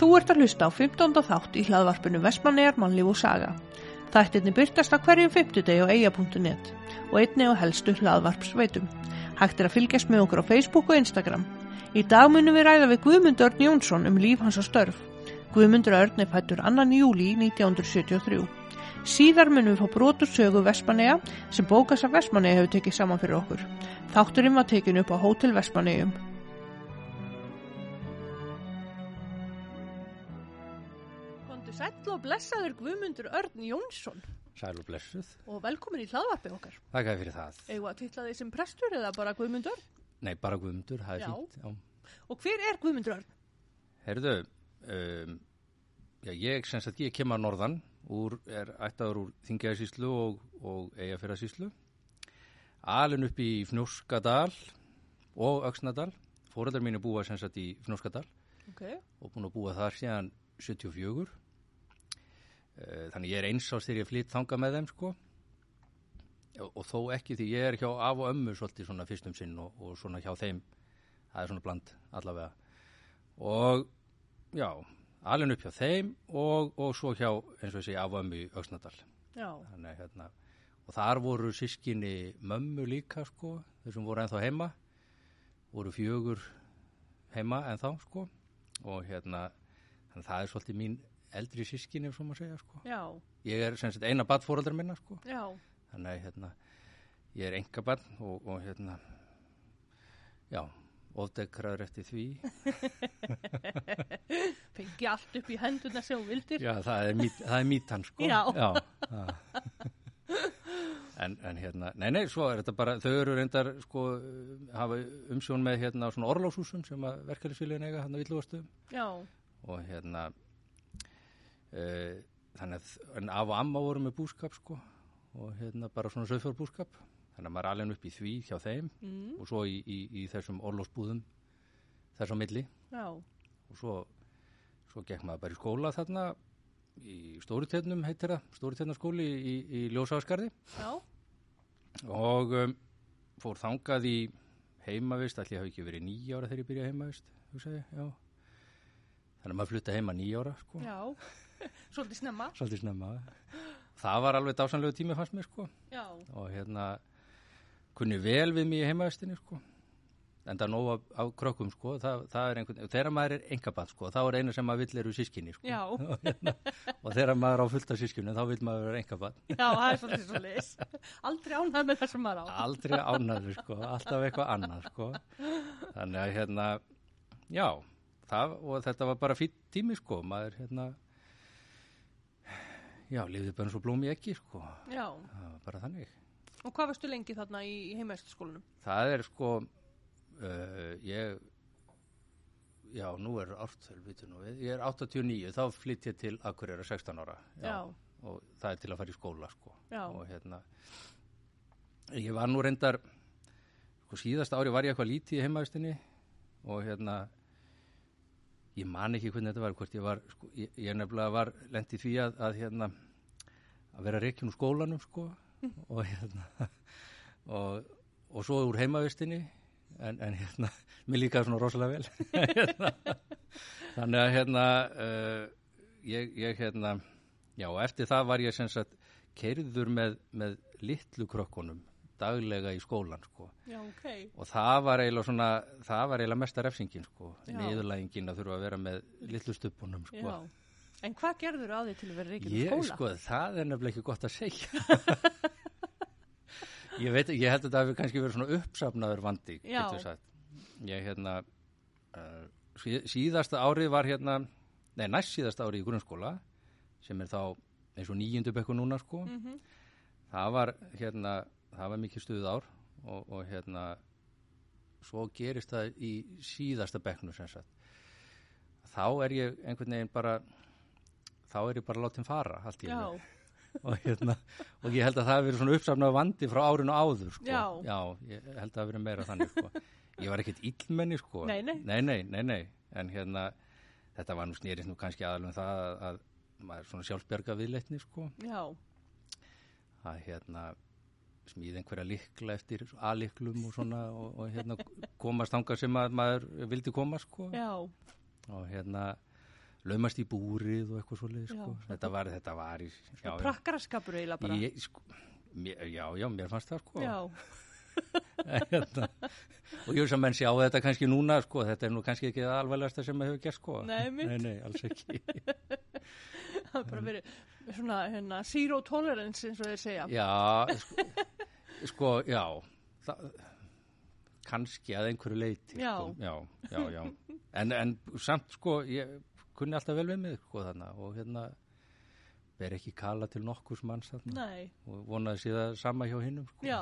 Þú ert að hlusta á 15. þátt í hlaðvarpinu Vestmannegar mannlíf og saga. Þættirni byrtast að hverjum 50 degi á eia.net og einni á helstu hlaðvarpsveitum. Hægt er að fylgjast með okkur á Facebook og Instagram. Í dag munum við ræða við Guðmund Örn Jónsson um líf hans og störf. Guðmundur Örn er fættur 2. júli 1973. Síðar munum við fá brotur sögu Vestmanneja sem bókast af Vestmanneja hefur tekið saman fyrir okkur. Þátturinn var tekin upp á Hótel Vestmannejum. Sæll og blessaður Guðmundur Örn Jónsson Sæl og blessuð. og velkomin í hlaðvarpið okkar. Þakka fyrir það. Eða að titla því sem prestur eða bara Guðmundur? Nei, bara Guðmundur, það er Já. fínt. Já. Og hver er Guðmundur Örn? Herðu, um, já, ég sagt, ég kem að norðan, úr, er ættaður úr Þingjaðsíslu og, og Eyjafjörðasíslu. Alin upp í Fnjóskadal og Öksnadal. Mínu búa sem sagt í Fnjóskadal Ok, og búin að búa þar síðan 74. Eh, Þannig ég er eins ás þegar ég flytt þanga með þeim, sko. Og, og þó ekki því ég er hjá af og ömmu svolítið svona fyrstum sinn og, og svona hjá þeim. Það er svona bland allavega. Og já, alveg upp hjá þeim og, og svo hjá, eins og segi, af og ömmu í Öksnadal. Þannig, hérna, og þar voru sískinni mömmu líka, sko, þessum voru ennþá heima, voru fjögur heima ennþá, sko, og hérna, það er svolítið mín eldri sískinni, ef svo maður segja, sko. já, Ég er sagt eina badfóreldrar minna, sko, já, þannig að, hérna, ég er enga badn og, og, hérna, já, ofdekraður eftir því. fengi allt upp í hendurna sem vildir. Já, það er, mít, það er mítan, sko. Já. það. en, en hérna, nei, nei, svo er þetta bara, þau eru reyndar, sko, hafa umsjón með hérna svona orlóshúsum sem að verkefælisfélagin eiga, hann að villugastu Já, og hérna, þannig að, en af og amma voru með búskap, sko, og hérna bara svona söðfjórbúskap, þannig að maður er alveg upp í því hjá þeim mm, og svo í, í, í þessum orlósbúðum þess á milli. Já, og svo, svo gekk maður bara í skóla þarna í Stóruternum heitir það, Stóruternarskóli í, í, já, og um, fór þangað í heimavist, allir hafi ekki verið nýja ára þegar ég byrjaði heimavist. Þannig að maður flutta heima nýja ára, sko, já, svolítið snemma. svolítið snemma. Það var alveg dásanlegu tími fannst mér, sko, Já, og hérna kunni vel við mig í heimavistinni, sko. En það nóg af, af krökkum, sko, það, það er einhvern, þegar maður er engabann, sko, þá er einu sem maður vill eru sískinni, sko. já, og þegar maður á fullt af sískinni, þá vill maður vera engabann. já, það er svolítið svolítið. Aldrei ánægð með þessum maður á. aldrei ánæður sko, alltaf eitthvað annað sko. þannig að hérna já, það, og þetta var bara fýtt tími sko, maður hérna já, lifði bara svo blóm í ekki sko, Já, það var bara þannig. Og hvað varstu lengi þarna í, í heimaðistaskólanum? það er sko uh, ég já, nú er ártöl, vitur nú við, ég er 89, þá flytt ég til Akureyra 16 ára. Já. og það er til að fara í skóla sko. Já. og hérna ég var nú reyndar sko síðasta ári var ég eitthvað lítið í heimavistinni og hérna ég man ekki hvernig þetta var hvort ég var, sko, ég, ég nefnilega var lent í því að, að hérna að vera reikin úr skólanum sko og hérna og, og svo úr heimavistinni en, en hérna, mér líka svona rosalega vel. Hérna, þannig að hérna uh, ég, ég hérna já, eftir það var ég sem sagt keirður með, með litlu krökkunum daglega í skólan sko Já, ok. og það var eiginlega svona það var eiginlega mesta refsingin sko niðurlægingin að þurfa að vera með litlu stuppunum sko Já. En hvað gerður á því til að vera úr ég skóla? sko, það er nefnilega ekki gott að segja ég veit, ég held að þetta hefur kannski verið svona uppsafnaður vandi ég hérna uh, sí- síðasta árið var hérna nei, næst síðasta árið í grunnskóla sem er þá eins og nýjundu bekku núna sko Mhm. það var hérna það var mikið stuð ár og, og hérna svo gerist það í síðasta bekknu sem sagt þá er ég einhvern veginn bara þá er ég bara látin fara Já, og hérna og ég held að það hefur verið svona uppsafnað vandi frá árinu áður sko. Já. ég held að það hefur verið meira þannig sko. ég var ekkert illmenni sko. Nei, nei. nei, nei, en hérna þetta var nú snýrist nú kannski aðalum það að, að maður er svona sjálfsbjarga viðleitni sko já, að hérna smíð einhverja likla eftir aliklum og svona og, og hérna komast þangað sem að maður vildi koma sko já, og hérna laumast í búrið og eitthvað svolítið sko. Já. þetta var, þetta var í, já, já. Prakkaraskapur eiginlega bara. Ég, sko, mér, já, já, mér fannst það sko Já, hérna. og ég veist að menn sjá þetta kannski núna sko, þetta er nú kannski ekki það alvarlegasta sem maður hefur gert sko Nei, nei, nei, alls ekki bara verið svona hérna, zero tolerance eins og þeir segja. já, sko, sko já það, kannski að einhverju leiti Já. sko. já, já, já en, en samt sko, ég kunni alltaf vel við mig sko og hérna ber ekki kala til nokkurs manns og vonaði það sama hjá hinnum sko. já.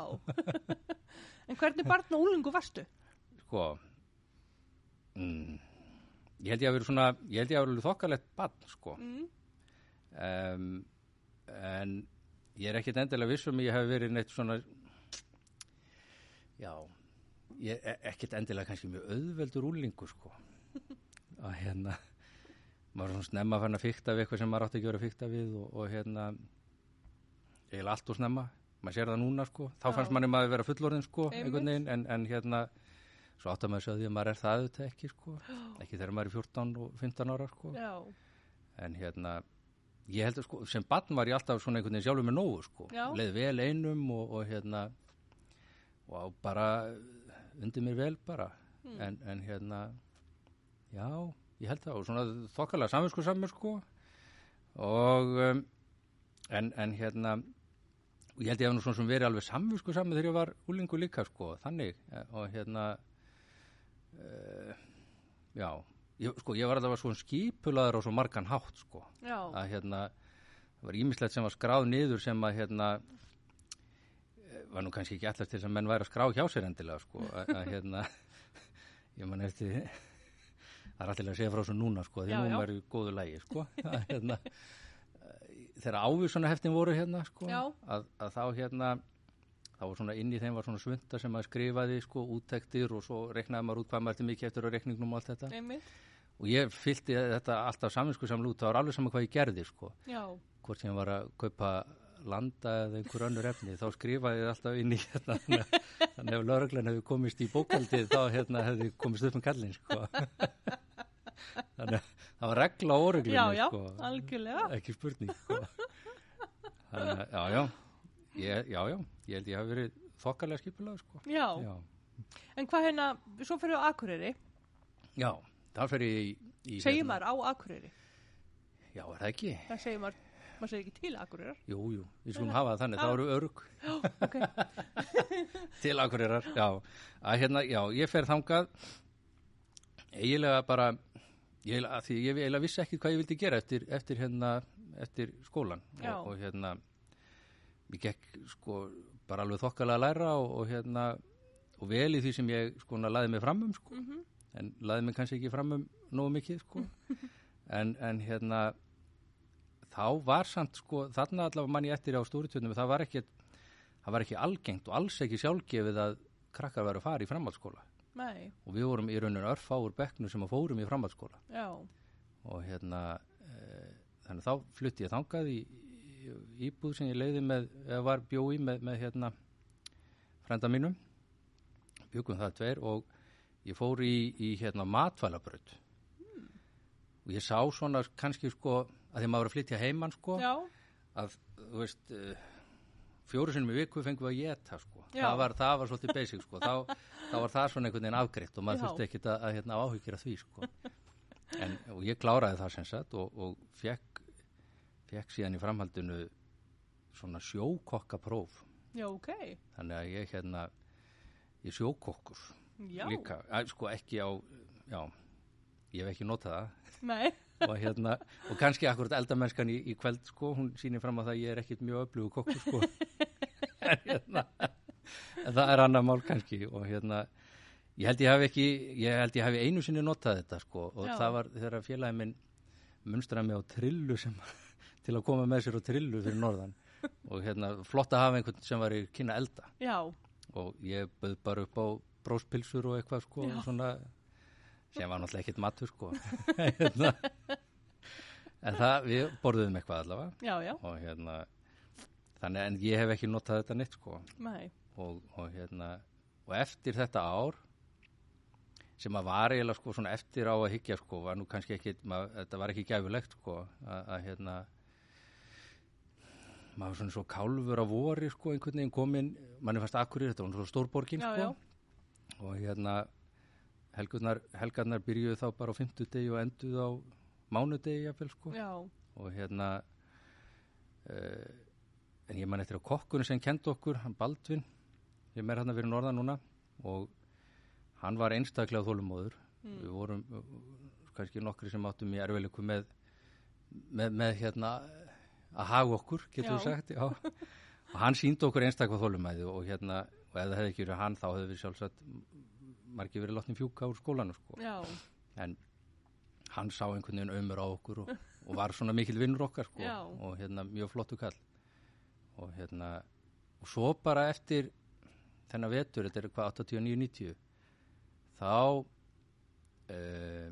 en hvernig barn og úlingu varstu? sko mm, ég held ég að vera svona ég held ég að vera þokkalegt bann sko Mm. Um, en ég er ekkit endilega viss um ég hef verið neitt svona já ég er ekkit endilega kannski mjög auðveldur úlingu sko. Að hérna maður er svona snemma fann að fykta við eitthvað sem maður átti ekki að vera að fykta við og, og hérna eiginlega allt og snemma. Maður sér það núna sko, þá Já. fannst manni maður vera fullorðin sko, einhvern veginn en, en hérna, svo átt að maður segja því að maður er það auðvitað ekki sko, ekki þegar maður er 14 og 15 ára sko. Já, en hérna ég held að sko, sem barn var ég alltaf svona einhvern veginn sjálfur með nógu sko, Já. leið vel einum og, og hérna og bara undir mér vel bara. Hmm. en, en hérna já, ég held það. Og svona þokkalega samvinsku samur sko. Og um, en, en hérna og ég held ég hef nú svona sem verið alveg samvinsku samur þegar ég var úlingu líka sko þannig. Eh, og hérna uh, já ég, sko ég var alltaf svona skipulaður á svo margan hátt sko. Já, að hérna það var ímislegt sem var skráð niður sem að hérna eh, var nú kannski ekki allast til þess að menn væri að skrá hjá sér endilega sko. Að, að hérna ég man eftir það er alltaf að segja frá svo núna sko því Já, nú er í góðu lægi sko. Að hérna þegar ávísuna heftin voru hérna sko að, að þá hérna þá var svona inn í þeim var svona svunda sem maður skrifaði sko úttektir og svo reiknaði maður út hvað maður eftir mikið eftir á reikningnum og allt þetta. Einmitt. Og ég fylgdi þetta alltaf saminsku samlu út, það var alveg saman hvað ég gerði sko. Já, hvort sem var að kaupa landa eða einhver önnur efni þá skrifaði ég alltaf inn í hérna þannig að- ef lauruglan hefði komist í bókaldið þá hérna hefði komist upp með kallin sko. Þannig að það var regla á já, sko. algjörlega. ekki spurning sko. Þannig að já já. Ég, já já, ég held ég hafi verið þokkalega skipulega sko. Já. já, en hvað hérna, svo fyrir á Akureyri, já þá fer ég í, í segir hérna- maður á Akureyri, já, er það ekki? það segir maður, maður segir ekki til Akureyrar. Jú, jú, við skulum hafa það þannig, þá eru örg Ok, til Akureyrar, já. Að hérna, já, ég fer þangað eiginlega bara, ég, því ég eiginlega vissi ekki hvað ég vildi gera eftir, eftir hérna, eftir skólan Já. og, og hérna, ég gekk sko bara alveg þokkalega að læra og, og hérna, og vel í því sem ég sko laði mig fram um sko, en laði mig kannski ekki fram um nógu mikið sko, en, en hérna, þá var samt sko, þarna allavega mann ég eftir á stóritjörnum, það var ekki það var ekki algengt og alls ekki sjálfgefið að krakkar væru að fara í framhaldsskóla. Nei, og við vorum í rauninu örfáur bekknu sem að fórum í framhaldsskóla. Já, og hérna e, þannig þá flutti ég þangað í, íbúð sem ég leiði með eða var bjói með, með hérna frenda mínum. Byggum það tveir og ég fór í, í hérna matvælabraut. Og ég sá svona kannski sko að því maður var að flytja heimann sko já, að þú veist uh, fjóru sinnum í viku fengum við að geta sko. Það var, það var svolítið basic sko. þá, þá var það svona einhvern veginn afgreitt og maður þurfti ekkit að, að hérna, áhyggjur af því sko. en, og ég kláraði það sem sagt og, og fekk, fekk síðan í framhaldinu svona sjókokkapróf já, ok, þannig að ég hérna ég sjókokkur já, líka, að, sko ekki á já, ég hef ekki notað það. Nei, og hérna, og kannski akkurat eldamennskan í, í kveld sko, hún sýnir fram á það að ég er ekkit mjög öflugu kokkur sko. En hérna en það er annað mál kannski og hérna ég held ég hafi ekki, ég held ég hafi einu sinni notað þetta sko og Já. það var þegar félagi minn munstraði mig á trillu sem til að koma með sér á trillu fyrir norðan. Og hérna flott að hafa einhvern sem var í kynna elda. Já, og ég bauð bara upp á bróspilsur og eitthvað sko Já. svona sem var náttúrulega ekkit matur sko hérna. en það, við borðuðum eitthvað allavega já, já, og hérna þannig en ég hef ekki notað þetta neitt sko og, og hérna og eftir þetta ár sem að var eiginlega sko svona eftir á að higgja sko, var nú kannski ekki, mað, þetta var ekki gæfulegt sko, að, að hérna, maður svona svo kálfur á vori sko, einhvern veginn kominn, manni fannst akkurir, þetta var svona stórborgin sko, já. Og hérna, helgarnar, helgarnar byrjuðu þá bara á fimmtudegi og enduðu á mánudegi jafnvel sko, Já, og hérna, uh, en ég man eftir á kokkunum sem kendi okkur, hann Baldvin, ég er hann að vera norðan núna, og hann var einstaklega þólumóður við vorum kannski nokkri sem áttum í erfileikum með, með, með hérna að haga okkur, getur við Já. sagt já. og hann síndi okkur einstaklega þólumæði og hérna, og ef það hefði ekki verið hann þá hefði við sjálfsagt margir verið látnum fjúka úr skólanu sko. en hann sá einhvern veginn ömur á okkur og, og var svona mikil vinnur okkar sko, og hérna mjög flottu kall. Og hérna og svo bara eftir þennan vetur, þetta er hvað 89-90 þá uh,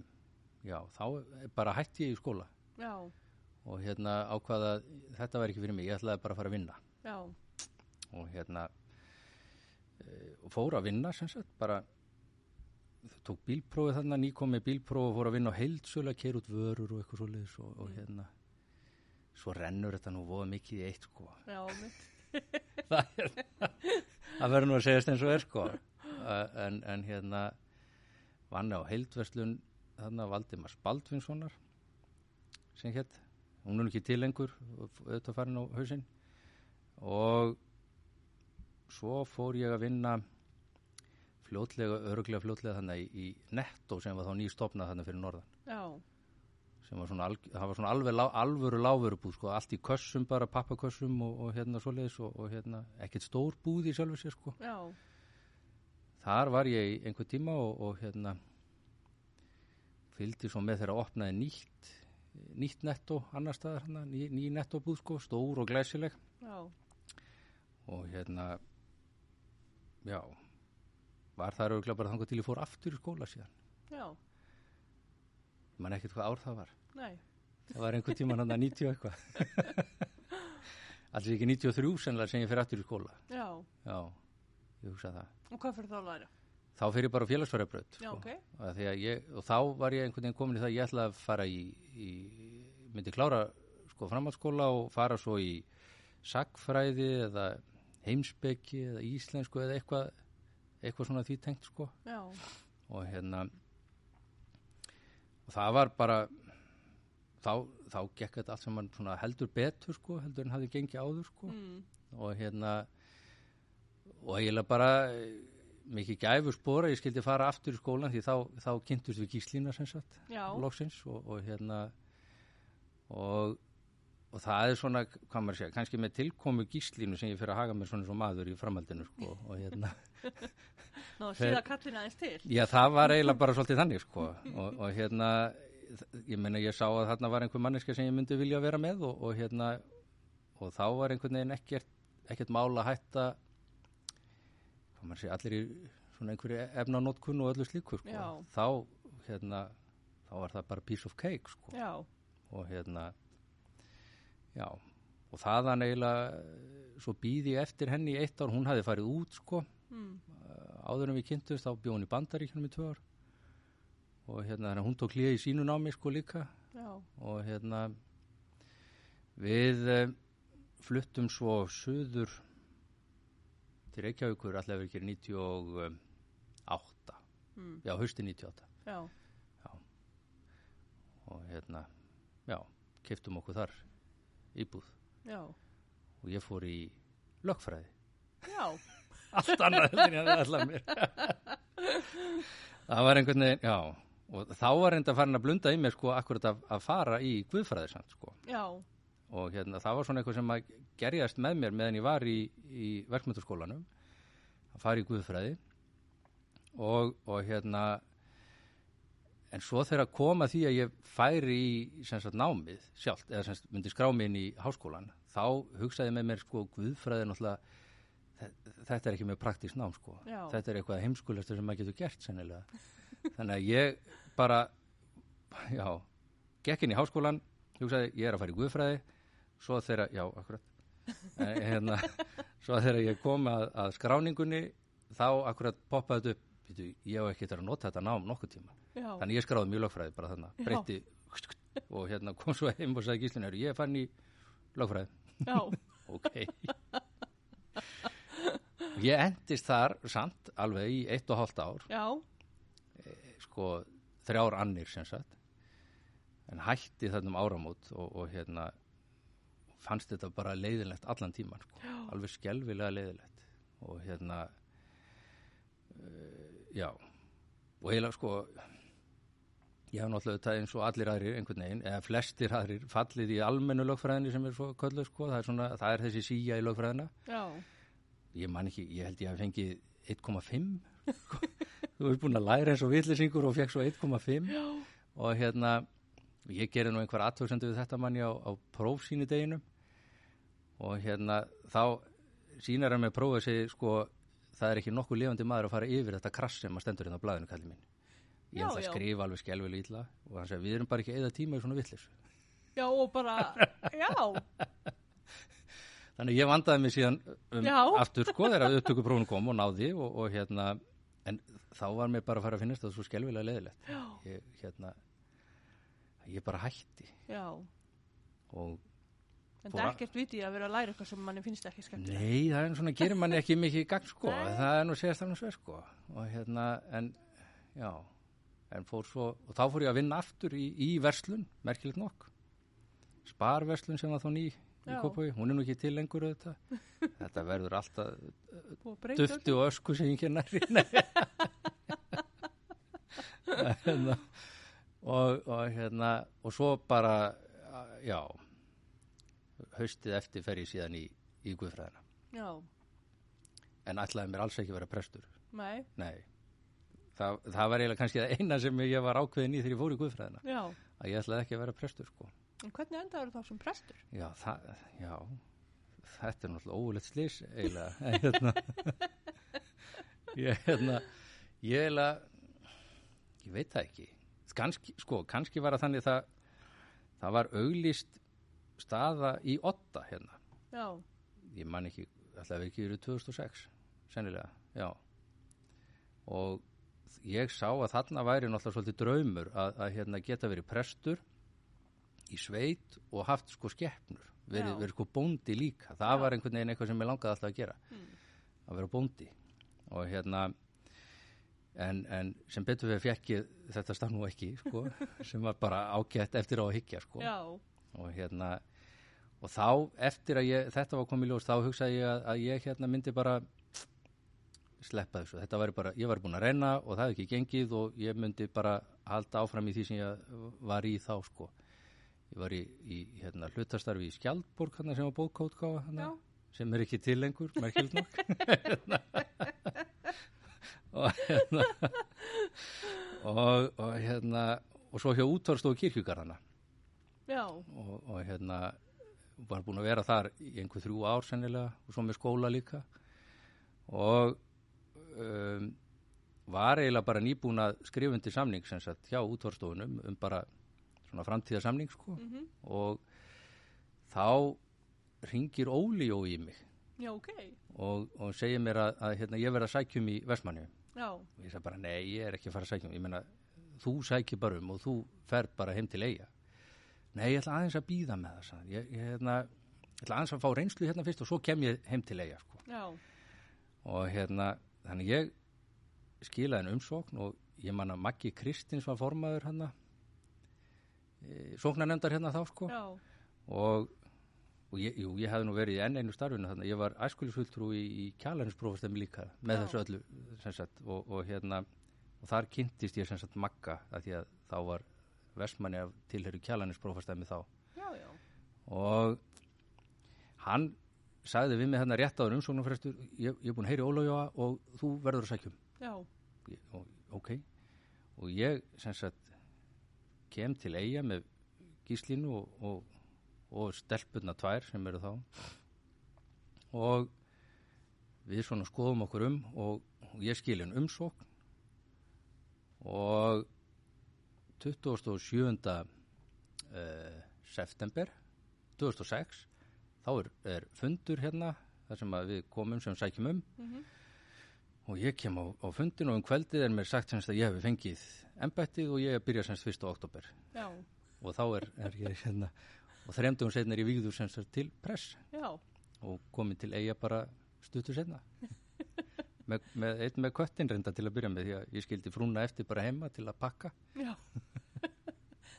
já, þá bara hætti ég í skóla. Já, og hérna ákvaða þetta var ekki fyrir mig, ég ætlaði bara að fara að vinna. Já, og hérna og fór að vinna sem sagt, bara tók bílprófið þarna, nýkomið bílprófið og fór að vinna á heildsölu að keira út vörur og eitthvað svoleiðis og, og hérna. Svo rennur þetta nú voða mikið í eitt sko. Já, það, er, það verður nú að segjast eins og er sko. En, en hérna vann á heildverslun þarna Valdimars Baldvinssonar sem hétt hún er ekki til lengur auðvitað farin á hausinn. Og svo fór ég að vinna fljótlega, öruglega fljótlega þannig í, Netto sem var þá nýstofnað þannig fyrir norðan. Já, sem var svona, var svona alveg alvöru láfurubúð sko, allt í kössum bara, pappakössum og, og hérna svoleiðis og, og hérna ekkert stór búð í sjálfu sér sko. já, Þar var ég í einhver tíma og, og hérna fylgdi svo með þeirra að opnaði nýtt nýtt netto annar staðar ný, ný nettobúð sko, stór og glæsileg. Já, og hérna já. Var það auðvitað bara þangað til ég fór aftur í skóla síðan? Já, mann ekkert hvað ár það var. Nei, það var einhver tíma hann að 90 eitthvað. Alls ekki 93 sennilega sem ég fyrir aftur í skóla. Já. já, ég hugsa það. Og hvað fyrir þá að læra? þá fyrir ég bara á félagsfærabraut Já, ok. og, ég, og þá var ég einhvern veginn komin í það að ég ætla að fara í, í myndi klára sko framhaldsskóla og fara svo í sagfræði eða heimsbyggi eða íslensku eða eitthvað eitthvað svona því tengt sko. Já, og hérna og það var bara þá, þá gekk þetta allt saman svona heldur betur sko heldur en hafði gengið áður sko. Mm, og hérna og eiginlega bara eh, mikið gæfu spora, ég skildi fara aftur í skólan því þá, þá kynntust við gíslína sem sagt, loksins. Og, og hérna og, og það er svona, hvað maður segja, kannski með tilkomu gíslínu sem ég fyrir að haga mér svona svo maður í framhaldinu sko og hérna ná síða kallin aðeins til. Já, það var eiginlega bara svolítið þannig sko og, og hérna ég meina ég sá að þarna var einhver manneska sem ég myndi vilja vera með og, og hérna og þá var einhvern veginn ekkert ekkert mál að hætta hvað maður sé, allir í svona einhverju efnanótkun og öllu slíku sko Já. þá hérna þá var það bara piece of cake sko Já, og hérna já, og þaðan eiginlega eh, svo býði ég eftir henni í eitt ár hún hafði farið út sko. Mm, áður en við kynntumst þá bjóð hún í bandaríkjunum í tvö ár. Og hérna hún tók hlýja í sínu námi sko líka. Já, og hérna við uh, fluttum svo suður til Reykjavíkur allavega ekki 98 mm, já, hausti 98 já, og hérna, já, keftum okkur þar íbúð. Já, og ég fór í lögfræði. Já, allt annað en ég hafði ætlað mér. Það var einhvern veginn, já. Og þá var reynda farin að blunda í mér sko akkurat að, að fara í guðfræði samt sko. Já, og hérna það var svona eitthvað sem að gerjast með mér meðan ég var í, í verkmyndaskólanum að fara í guðfræði. Og, og hérna en svo þegar koma því að ég færi í sagt námið sjálft eða sagt myndi skrá mig inn í háskólan þá hugsaði með mér sko guðfræði náttúrulega þe- þetta er ekki mjög praktísk nám sko. Já. þetta er eitthvað heimskulegsta sem maður getur gert sennilega. Þannig að ég bara já, gekk inn í háskólan hugsaði ég er að fara í guðfræði svo þegar, já, akkurat. Eh, hérna, svo þegar ég kom að, að skráningunni þá akkurat poppaði upp býtu, ég hef ekki þetta að nota þetta nám nokkuð tíma. Já, þannig ég skráði mjög lögfræði bara þannig breytti og hérna kom svo heim og sagði gíslinu ég fann í lögfræði. Ok. Ég endist þar samt alveg í eitt og hálft ár. Já, sko þrjár annir sem sagt. En hætti þarna um áramót og, og hérna fannst þetta bara leiðilegt allan tíman sko. alveg skelvilega leiðilegt og hérna uh, já. Og eiginlega sko ég hef náttúrulega þetta eins og allir aðrir einhvern veginn, eða flestir aðrir fallið í almennu lögfræðinni sem er svo köllu sko, það er, svona, það er þessi síja í lögfræðina. Já, ég man ekki, ég held ég að fengið 1,5 sko. þú hefur búin að læra eins og villisingur og fekk svo 1,5 og hérna ég gerði nú einhver aðtöksendu við þetta manni á, á prófsýni deginum. Og hérna þá sínar hann með prófið sig sko það er ekki nokkuð lifandi maður að fara yfir þetta krass sem að stendur hérna á blaðinu kallið mín ég held að skrifa alveg skelvilega illa og hann segi við erum bara ekki eða tíma í svona villis já og bara, já, Þannig að ég vandaði mig síðan um aftur sko þegar upptökuprófun kom og náði og, og hérna, en þá var mér bara að fara að finnast það svo skelvilega leiðilegt. já, Ég, hérna, ég bara hætti. Já. og En það er ekkert vitið að vera að læra eitthvað sem manni finnst ekki skemmtilegt. nei, það er svona, gerir manni ekki mikið í gang sko, það er nú segast alveg svo sko og hérna, en já, en fór svo, og þá fór ég að vinna aftur í, í verslun, merkilegt nokk. Sparverslun sem var þá ný í. Kópaví, hún er nú ekki til lengur auðvitað. Þetta verður alltaf dufti og ösku sem ég kennar hérna, og, og hérna og svo bara já haustið eftir fer ég síðan í, í Guðfræðina. Já, en ætlaði mér alls ekki að vera prestur. Nei, nei. Það, það var eiginlega kannski það eina sem ég var ákveðin í þegar ég fór í Guðfræðina. Já. að ég ætlaði ekki að vera prestur sko. En hvernig endaður þá sem prestur? já, það, já. Þetta er náttúrulega óvulegt slís eiginlega. En hérna, ég hérna ég eiginlega ég veit það ekki. Kannski, sko, kannski var það þannig það það var auglýst staða í Otta hérna. Já, ég man ekki, alltaf ekki verið 2006 sennilega, já. Og ég sá að þarna væri náttúrulega svolítið draumur að, að hérna geta verið prestur í sveit og haft sko skeppnur verið, verið sko bóndi líka. Það Já. var einhvern veginn eitthvað sem ég langaði alltaf að gera Mm. að vera bóndi. Og hérna en, en sem betur við fekk ég þetta stað nú ekki sko, sem var bara ágætt eftir á að hyggja sko. Og hérna og þá eftir að ég, þetta var komið ljós þá hugsaði ég að, að ég hérna myndi bara sleppa þessu. Þetta var bara, ég var búin að reyna og það hefði ekki gengið og ég myndi bara halda áfram í því sem ég var í þá sko. Ég var í, í hérna, hlutastarfi í Skjaldborg hérna sem var hérna, sem er ekki til lengur, merkild nokk. Og hérna og, og hérna og svo hjá útvarstofu kirkjugarðana og, og hérna var búin að vera þar í einhver þrjú ár sennilega og svo með skóla líka. Og um, var eiginlega bara nýbúin að skrifundi samning sem sagt hjá útvarstofunum um bara svona framtíðarsamning sko. Mhm, og þá ringir Óli í mig. Já, ok, og, og segir mér að, að hérna, ég verð að sækjum í Vestmanni já, og ég sagði bara nei, ég er ekki að fara að sækjum ég meina, þú sækir bara um og þú fer bara heim til eiga nei, ég ætla aðeins að býða með það sagði. ég, ég, hérna, ég ætla aðeins að fá reynslu hérna fyrst og svo kem ég heim til eiga sko. og hérna, þannig ég skilaði en umsókn og ég man að Maggi Kristins var formaður hérna e, sóknarnefndar hérna þá sko já, og, og ég, jú, ég hefði nú verið í enn einu starfinu þannig ég var æskulisfulltrú í, í kjalarinsprófastemi líka með Já. þessu öllu sagt, og, og hérna og þar kynntist ég sem sagt Magga að því að þá var Vestmanni af tilheru kjalarinsprófastemi þá. Já, já, og hann sagði við mig hérna rétt áður umsóknarfrestur ég, ég er búin að heyri Ólafjóa og þú verður að sækjum já, Ég- og, ok. Og ég sem sagt kem til eiga með gíslinu og, og, og stelpunna tvær sem eru þá. Og við svona skoðum okkur um og, og ég skil en umsókn. Og 27. Uh, september 2006 þá er, er fundur hérna þar sem að við komum sem sækjum um. Mhm, og ég kem á, á fundin og um kvöldið er mér sagt semst að ég hef fengið embættið og ég byrja semst 1. oktober Já, og þá er, er ég hérna og þremdugum setna er ég vígður semst til press. Já, og komið til eiga bara stuttu setna með, með, einn með köttin reynda til að byrja með því að ég skildi frúna eftir bara heima til að pakka. Já.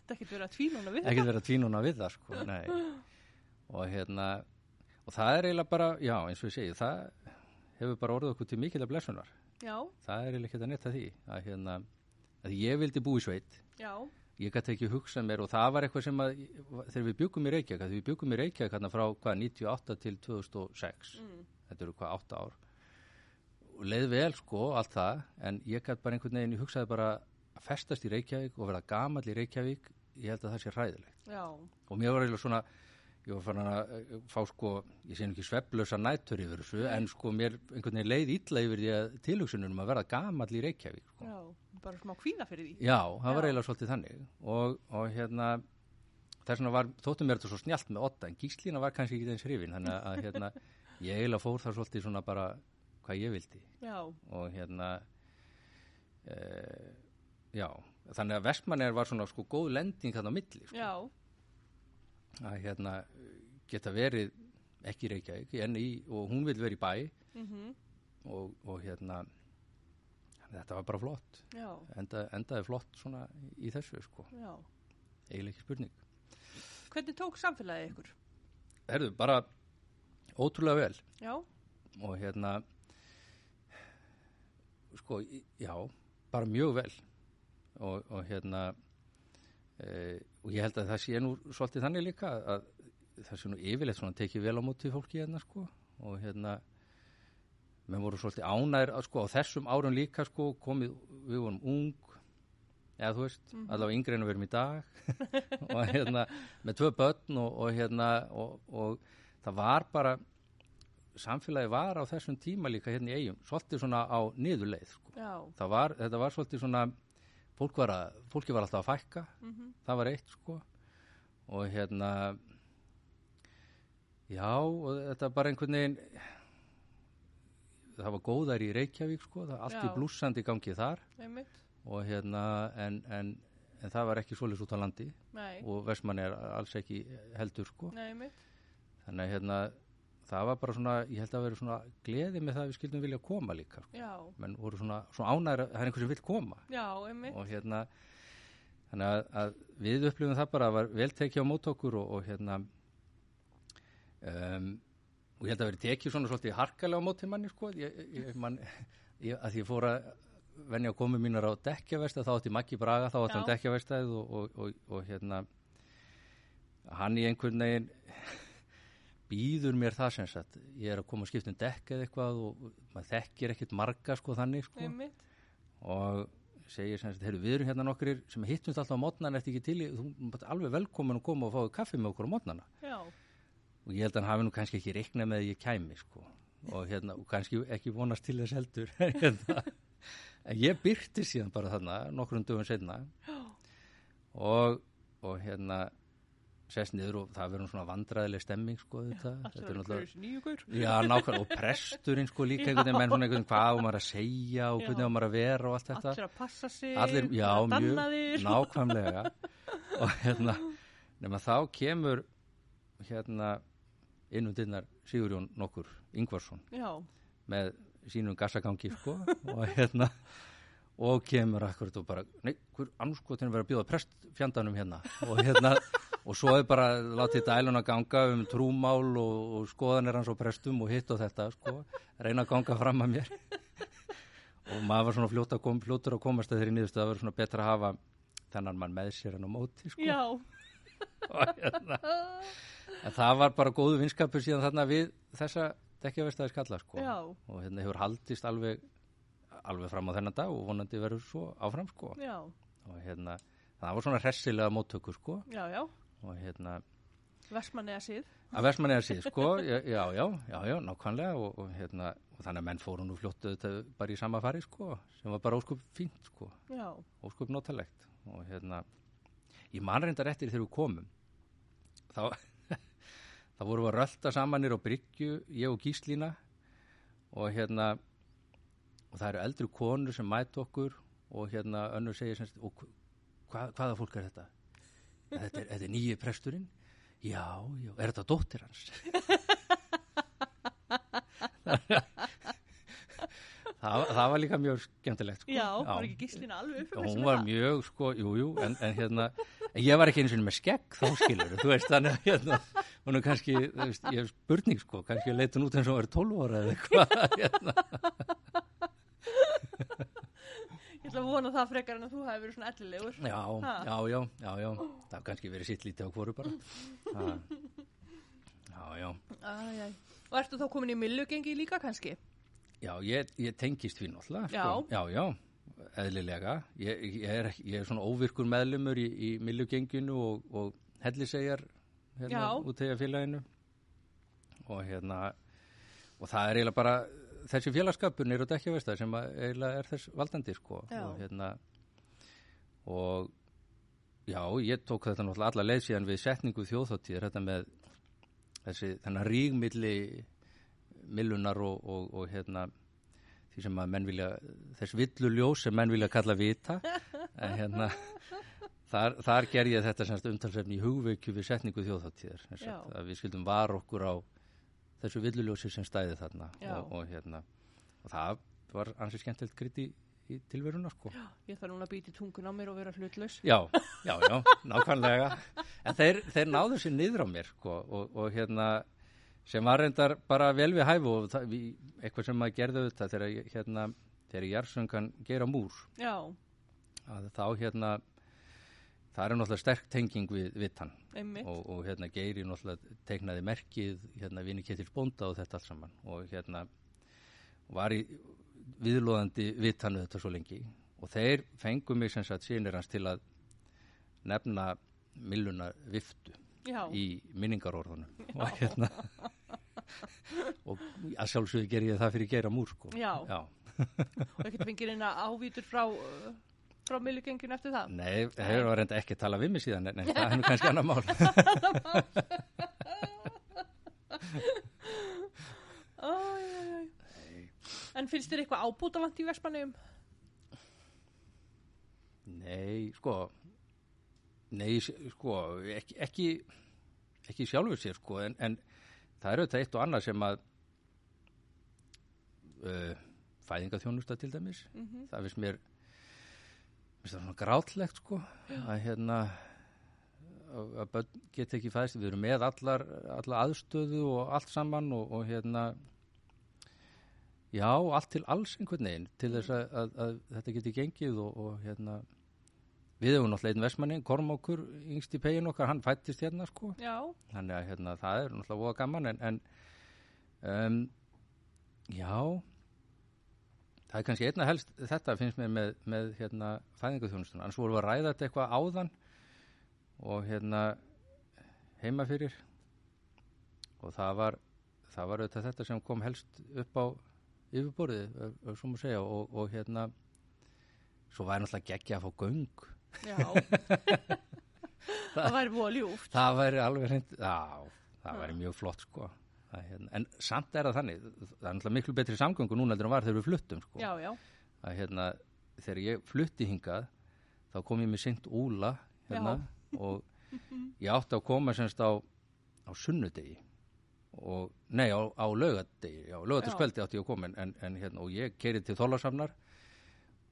Það ekkert verið að tvínuna við ekkert vera tvínuna við það sko, nei. Og hérna og það er eiginlega bara, já eins og ég segi það hefur bara orðið okkur til mikill að blessunar. Já, það er eiginlega ekki að netta því að hérna, að ég vildi búi sveit. Já, ég gæti ekki hugsað mér og það var eitthvað sem að þegar við byggum í Reykjavík, þegar við byggum í Reykjavík hérna frá hvað 98 til 2006 mm. þetta eru hvað 8 ár leið vel sko allt það en ég gæti bara einhvern veginn, ég hugsaði bara að festast í Reykjavík og vera gamall í Reykjavík ég held að það sé hræðilegt já, og mér var eiginlega svona ég var fann að eh, fá sko ég sé ekki sveflösa nættur yfir þessu en sko mér einhvern veginn leið illa yfir því að tilhugsunum að verða gamall í Reykjavík sko. já, bara smá kvína fyrir því Já, það var Já. eiginlega svolítið þannig og, og hérna þess vegna var, þóttum mér þetta svo snjált með otta en gíslína var kannski ekki eins hrifin þannig að hérna, ég eiginlega fór það svolítið svona bara hvað ég vildi. Já, og hérna e, já, þannig að Vestmanneir var svona sko góð lending þarna á milli sko, að hérna geta verið ekki Reykjavík í, og hún vil vera í bæ. Mhm, og, og hérna þetta var bara flott. Enda, endaði flott svona í þessu sko. Eiginlega ekki spurning. Hvernig tók samfélagið ykkur? Herðu, bara ótrúlega vel. Já, og hérna sko, já bara mjög vel. Og, og hérna e, og ég held að það sé nú svolítið þannig líka að það sé nú yfirleitt svona tekið vel á móti fólki hérna sko. Og hérna menn voru svolítið ánæður að sko á þessum árum líka sko komið, við vorum ung eða þú veist, allavega yngri en við erum í dag. Og hérna með tvö börn og, og hérna og, og það var bara samfélagi var á þessum tíma líka hérna í eigum, svolítið svona á niðurleið sko. var, þetta var svolítið svona fólk var að, fólki var alltaf að fækka. Mhm, það var eitt sko. Og hérna já og þetta bara einhvern veginn það var góðar í Reykjavík sko, allt í blúsandi gangi þar. Einmitt. Og hérna en, en, en það var ekki svoleiðs út á landi. Nei, og Vestmann er alls ekki heldur sko. Nei, þannig að hérna það var bara svona, ég held að vera svona gleði með það að við skildum vilja koma líka sko. Menn voru svona, svona ánæður að það er einhver sem vill koma. Já, og hérna þannig að, að við upplifum það bara að var vel tekið á mót okkur og, og hérna um, og ég held að vera tekið svona svolítið harkalega á móti manni sko. Ég, ég, man, ég, að ég fór að venja að komu mínar á dekkjavesta þá átti Maggi Braga, þá átti hann og, og, og, og hérna hann í einhvern veginn býður mér það sem sagt. Ég er að koma að skipta um dekk eða eitthvað og maður þekkir ekkert marga sko þannig sko. Einmitt, og segir sem sagt, heyrðu, við erum hérna nokkur sem hittumst alltaf á mótnan eftir ekki til í, þú ert alveg velkomin að koma og fáið kaffi með okkur á mótnana og ég held að hann hafi nú kannski ekki reiknað með að ég kæmi sko. Og hérna, og kannski ekki vonast til þess heldur hérna. en ég byrti síðan bara þarna nokkrum dögum setna og, og hérna sest niður og það verður svona vandræðileg stemming sko þetta, þetta er náttúrulega Já, nákvæmlega, og presturinn sko líka einhvern veginn, menn svona einhvern veginn, hvað á maður að segja og hvernig á maður að vera og allt þetta. Allir að passa sig Allir, já, að mjög, nákvæmlega. og hérna, nema þá kemur hérna inn um Sigurjón nokkur, Ingvarsson, Já, með sínum gassagangi sko og hérna og kemur akkurat og bara nei, hver anskotin verið að bjóða prestfjandanum hérna. Og hérna og svo er bara látið dælun að ganga um trúmál og, og skoðanir hans og prestum og hitt og þetta sko. Reyna að ganga fram að mér. Og maður var svona fljótt að kom, fljótur að komast að þeirri nýðustu að það var svona betra að hafa þennan mann með sér en á móti sko. Já, hérna. En það var bara góðu vinskapur síðan þarna við þessa dekkjavestæði skalla sko. Já, og hérna hefur haldist alveg alveg fram á þennan dag og vonandi verður svo áfram sko. Já, og hérna það var svona hressilega móttöku sko. Já, já og hérna Vestmanni að síð að versmanni að síð sko já, já, já, já, nákvæmlega. Og, og hérna og þannig að menn fóru nú fljóttu bara í sama fari sko sem var bara óskup fínt sko. Já, óskup notalegt. Og hérna ég man reyndar eftir þegar við komum. Þá þá vorum við að rölda saman nýr á Bryggju ég og Gíslína. Og hérna og það eru eldri konur sem mæta okkur. Og hérna önnur segir semst, hva, hvaða fólk er þetta? Þetta er, er nýji presturinn? Já, já, er þetta dóttir hans? það, það var líka mjög skemmtilegt sko. Já, var ekki gíslina alveg uppi hún var mjög sko, jú, jú en, en hérna, ég var ekki einu sinni með skegg þá skilur, þú veist, þannig að hérna, hún er kannski, þú veist, ég hef spurning sko, kannski leitun út eins og verið 12 ára eða eitthvað hérna. Ég ætla að vona það frekar en að þú hefði verið svona ellilegur já, Ha? já, já, já, já það haf kannski verið sitt lítið á hvoru bara Ha. já, já Æ, æ. Og ertu þá komin í millugengi líka kannski? Já, ég, ég tengist því náttúrulega Já. sko. já, já, eðlilega ég, ég, er, ég er svona óvirkur meðlumur í, í millugenginu og, og hellisegjar hérna, Já. út þegar félaginu og hérna og það er eiginlega bara þessi félagskapur nýr og dekkjavesta sem að eiginlega er þess valdandi sko. Já. og hérna og já, ég tók þetta náttúrulega alla leið síðan við setningu þjóðþáttíðir þetta með þessi þennan rígmilli millunar og, og, og hérna því sem að menn vilja þess villuljós sem menn vilja kalla vita. En hérna þar, þar ger ég þetta semst umtalsefni í hugveikju við setningu þjóðháttíðar sem við skildum var okkur á þessu villuljósi sem stæði þarna. Já. og, og hérna og það var ansið skemmtilegt gritt í, í tilveruna sko. Ég þarf núna að býti tungun á mér og vera hlutlaus. Já, já, já, nákvæmlega. En þeir, þeir náðu sér niður á mér sko, og, og hérna sem var reyndar bara vel við hæfu og það, við, eitthvað sem maður gerði þetta þegar hérna, þegar Jarsöngan gera múr. Já, að þá hérna það er náttúrulega sterk tenging við, einmitt. Og, og hérna Geiri náttúrulega teiknaði merkið hérna vinni Ketils bónda og þetta allt saman. Og hérna var í viðlóðandi vitannu þetta svo lengi. Og þeir fengu mig sem sagt sínir hans til að nefna milluna viftu Já, í minningarorðunum. Og hérna og að sjálfsögðu ger ég það fyrir Geira múr sko. Já. Já. og ekkert fengið eina ávítur frá uh, frá millugenginu eftir það Nei, það hefur reynda ekki að tala við mig síðan en, það er nú kannski annar mál Æ, æ, æ. En finnst þér eitthvað ábútalant í Vespanum? Nei, sko Nei, sko ekki, ekki, ekki sjálfur sér sko en, en það er auðvitað eitt og annað sem að uh, fæðingaþjónusta til dæmis það finnst mér finnst það svona grátlegt sko að hérna að börn get ekki fæðist við erum með allar, allar aðstöðu og allt saman og, og hérna já, allt til alls einhvern veginn til þess að, að, að þetta geti gengið og, og hérna við hefum náttúrulega einn vestmanni, Kormákur yngst í pegin okkar, hann fættist hérna sko. Já, þannig að hérna, það er náttúrulega voða gaman en, en um, já það er kannski einna helst þetta finnst mér með, með hérna, fæðinguþjónustuna annars vorum við að ræða þetta eitthvað áðan og hérna heima fyrir. Og það var það var auðvitað þetta sem kom helst upp á yfirborðið, ef- svo má segja. Og, og hérna svo væri náttúrulega geggja að fá göng. Já. Það væri búið ljúft. Það væri alveg hreint já, það væri mjög flott sko það, hérna. en samt er það þannig það er náttúrulega miklu betri samgöngu núna en það var þegar við fluttum sko Já, já, að hérna þegar ég flutti hingað þá kom ég með sint úla hérna og ég átti að koma semst á, á sunnudegi og nei á, á laugadegi já, laugadagskveldi átti ég að koma en, en, hérna og ég kerið til þólasafnar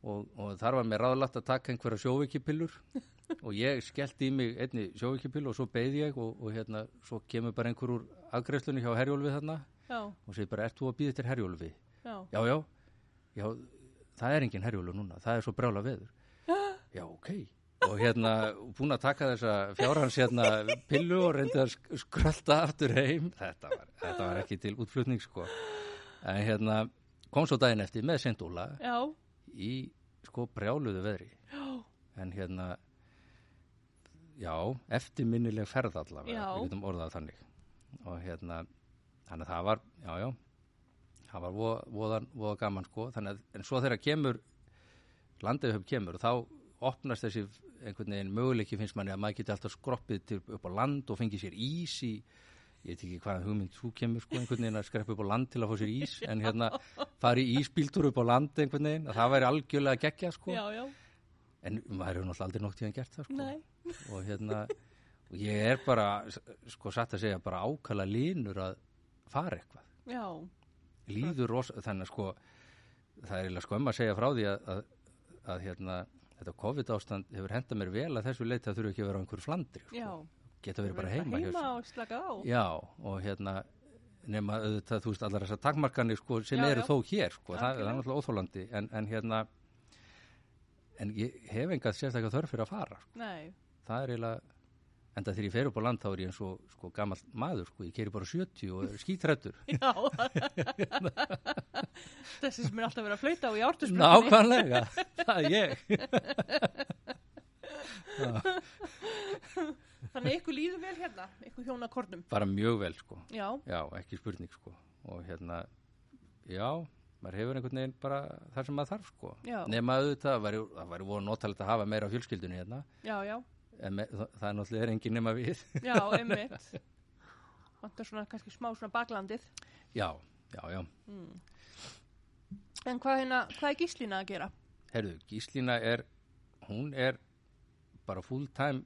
og, og þar var mér ráðlagt að taka einhverja sjóveikipillur og ég skellti í mig einni sjóveikipillu og svo beði ég og, og hérna svo kemur bara einhver úr afgreiðslunni hjá Herjólfi þarna já, og segir bara, ert þú að býða eftir Herjólfi? já Já, já, já, það er engin Herjólfi núna, það er svo brjála veður. Já, ok. Og hérna, búin að taka þessa fjárhans hérna pillu og reyndi að sk- skrölda aftur heim. Þetta var, þetta var ekki til útflutning, sko. En hérna, kom svo daginn eftir með Sindúla Já, í, sko, brjáluðu veðri. já, En hérna, já, eftirminnileg ferð allavega, við getum orðað þannig. Og hérna, þannig að það var, já, já, það var voða, voða, voða gaman, sko. Þannig að, en svo þegar kemur, landið höfum kemur, þá opnast þessi einhvern veginn möguleiki finnst manni að maður geti alltaf skroppið til, upp á land og fengið sér ís í, ég veit ekki hvaðan hugmynd þú kemur sko einhvern veginn að skreppa upp á land til að fá sér ís en hérna fari íspíltur upp á land einhvern veginn, að það væri algjörlega geggja sko, Já, já, en maður hefur náttúrulega aldrei nokk tíðan gert það sko. Nei. og hérna og ég er bara, sko satt að segja bara ákala línur að fara eitthvað, Já, líður rosa, þannig að sko það er eiginlega skömm að segja frá því að, að, að hérna þetta COVID ástand hefur hendað mér vel að þessu leiti að þurfa ekki að vera á einhverju flandri sko. Geta verið bara heima, Heima og slaka á. Já, og hérna nema auðvitað, þú veist, allar þessar takmarkanir sko, sem Já, eru já. þó hér sko, það, það er náttúrulega óþólandi en, en hérna en ég hef engað sérstaklega þörf fyrir að fara sko. Nei, það er eiginlega enda þegar ég fer upp á land þá er ég eins og sko, gammal maður, sko, ég keri bara 70 og er skítrættur já. Þessi sem er alltaf verið að flauta á í ártusbröndinni. Nákvæmlega, það er ég Þannig ykkur líður vel hérna, ykkur hjóna kornum. bara mjög vel sko, Já, já, ekki spurning sko. Og hérna, já maður hefur einhvern veginn bara það sem maður þarf sko, nema auðvitað það væri, það voru notalegt að hafa meira af fjölskyldunni hérna, já, já, en það, það er náttúrulega er engin nema við. Já, einmitt. Vantar svona kannski smá svona baklandið. já, já, já, En hvað, hérna, hvað er gíslina að gera? herðu, Gíslína er hún er bara full time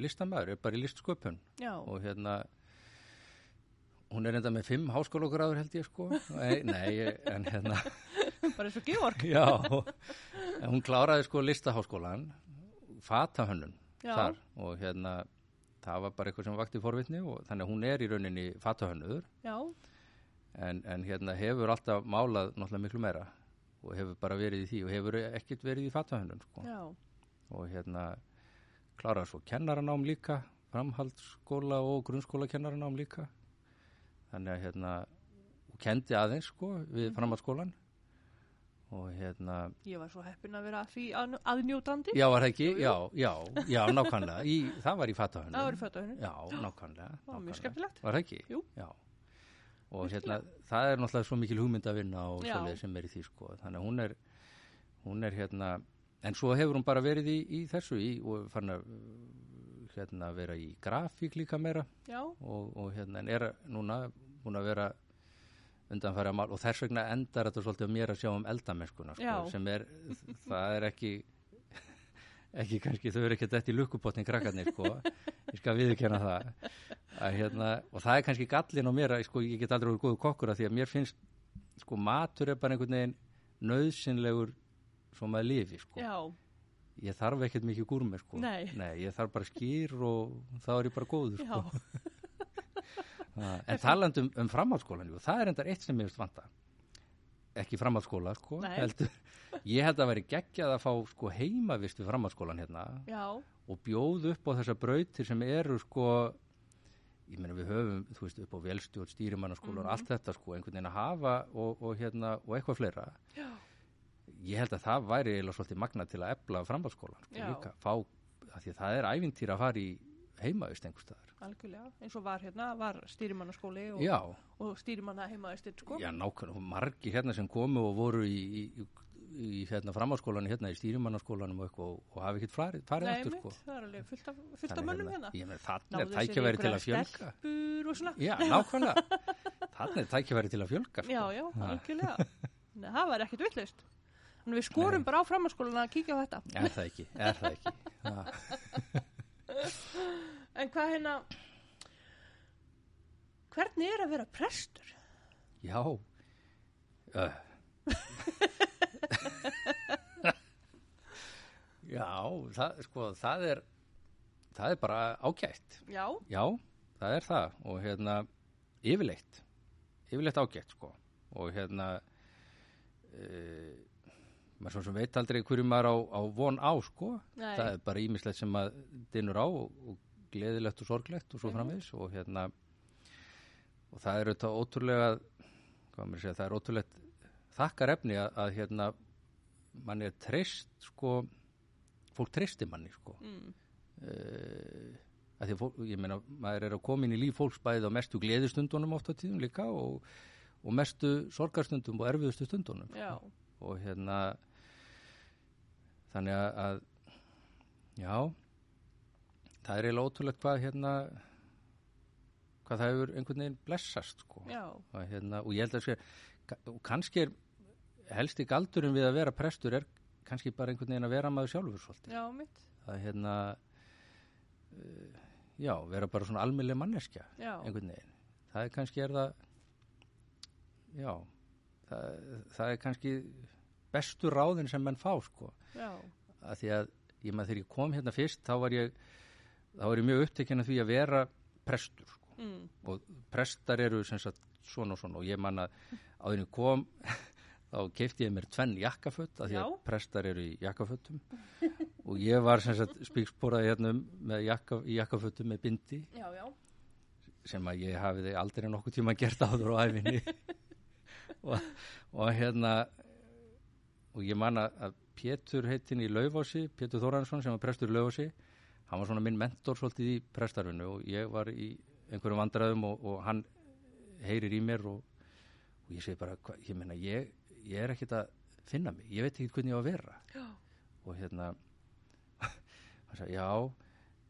listamæður, er bara í listsköpun. Já, og hérna hún er enda með fimm háskólagráður held ég sko. Nei, nei, en hérna bara eins og Georg. já, hún kláraði sko listaháskólan fatahönnun Já. þar. Og hérna það var bara eitthvað sem vakti forvitni og þannig að hún er í rauninni fatahönnuður. Já, en, en hérna hefur alltaf málað náttúrulega miklu meira og hefur bara verið í því og hefur ekkert verið í fatahönnun sko. Já, og hérna kláraði svo kennaranám líka framhaldsskóla og grunnskóla kennaranám líka. Þannig að hérna og kendi aðeins sko við framhaldsskólan og hérna ég var svo heppin að vera því að, aðnjótandi. já var það ekki, já, já, já, nákvæmlega. Í, það var í fatahönnum Það var í fötuhönnun. já, nákvæmlega, nákvæmlega. var ekki? Jú. já. Og hérna, það er náttúrulega svo mikil hugmynd að vinna og svoleið sem er í því sko. Þannig að hún er, hún er hérna en svo hefur hún bara verið í, í þessu í, og fann að hérna vera í grafík líka meira. Og, og hérna en er núna búin að vera undanfæra mál og þess vegna endar þetta svolítið á mér að sjá um eldamennskuna sko, sem er, það er ekki ekki kannski, þau eru ekki þetta í lukkupotnin krakkarnir sko, ég skal viðurkenna það. Að, hérna, og það er kannski gallin á mér að sko, ég get aldrei verið góðu kokkur að því að mér finnst sko matur er bara einhvern veginn nöðsynlegur svo maður lifi sko. Já, ég þarf ekkert mikið gúrmi sko. Nei. ég þarf bara skýr og þá er ég bara góður sko. En talandi um, um framhaldsskólan það er endar eitt sem ég veist vanta. Ekki framhaldsskóla sko, Nei. heldur. Ég held að veri geggjað að fá sko, heimavist við framhaldsskólan hérna já, og bjóð upp á þessar brautir sem eru sko ég meina við höfum, þú veist, upp á velstjórn stýrimannaskóla og allt þetta sko, einhvern veginn að hafa og, og hérna, og eitthvað fleira. Já, ég held að það væri eiginlega svolítið magna til að efla framhaldsskólan sko, Já. líka, fá, af því að það er ævintýr að fara í heimavist einhver staðar algjörlega. Eins og var hérna, var stýrimannaskóli og, já, og stýrimanna heimaðistir, sko. Já, nákvæmlega, og margir hérna sem komu og voru í, í, í, hérna framhalskólan hérna í stýrimannaskólanum og og, og hafi ekkert farið, farið Nei, aftur mitt, sko. það er alveg fullt af, fullt af Þannig mönnum hérna. Þarna Náðu er sér í tækjaværi til að fjölga. og. Já, nákvæmlega. Þarna er tækjaværi til að fjölga. Já, já, algjörlega. Það var ekkert vitlaust. Þannig við skorum Nei. bara á framhanskólan að kíkja á þetta. Er það ekki, er það ekki. Ha. En hvað hérna, hvernig er að vera prestur? Já. Uh. Já, það, sko, það er, það er bara ágætt. Já, Já, það er það og hérna yfirleitt yfirleitt ágætt sko og hérna e, maður svo sem veit aldrei hverju maður á, á von á sko. Nei. það er bara ímislegt sem maður dinur á og, og gleðilegt og sorglegt og svo Mhm. framvegis og hérna og það er auðvitað ótrúlega hvað maður segja, það er ótrúlegt þakkar efni að, að hérna mann er treyst sko fólk treystir manni sko. Mm, uh, að því fólk, ég meina, maður er að koma inn í líf fólks bæðið á mestu gleðistundunum oft á tíðum líka og, og mestu sorgarstundum og erfiðustu stundunum. Já, og hérna þannig að, að já það er eiginlega ótrúlegt hvað hérna hvað það hefur einhvern veginn blessast sko. Og, hérna, og ég held að sé og kannski er helsti galdurinn við að vera prestur er kannski bara einhvern veginn að vera maður sjálfur svolítið. Já, að hérna uh, já, vera bara svona almennlega manneskja Já, einhvern veginn. Það er kannski er það já það, það er kannski bestu ráðin sem menn fá sko. Að því að ég maður þegar ég kom hérna fyrst þá var ég þá var ég mjög upptekinn af því að vera prestur sko. mm, og prestar eru sem sagt svona og svona. Og ég man að áður en ég kom þá keipti ég mér tvenn jakkaföt af því að prestar eru í jakkafötum. Og ég var sem sagt spíksporað hérna með jakka, í jakkafötum með bindi. Já, já, sem að ég hafiði aldrei nokkuð tíma gert áður á æfinni og, og hérna og ég man að Pétur heitin í Laufási, Pétur Þóransson sem var prestur í Laufási, hann var svona minn mentor svolítið í prestarfinu og ég var í einhverjum vandræðum og, og hann heyrir í mér og, og ég segi bara, hva, ég meina ég, ég er ekkert að finna mig, ég veit ekki hvernig ég á að vera. Já, og hérna hann sagði, já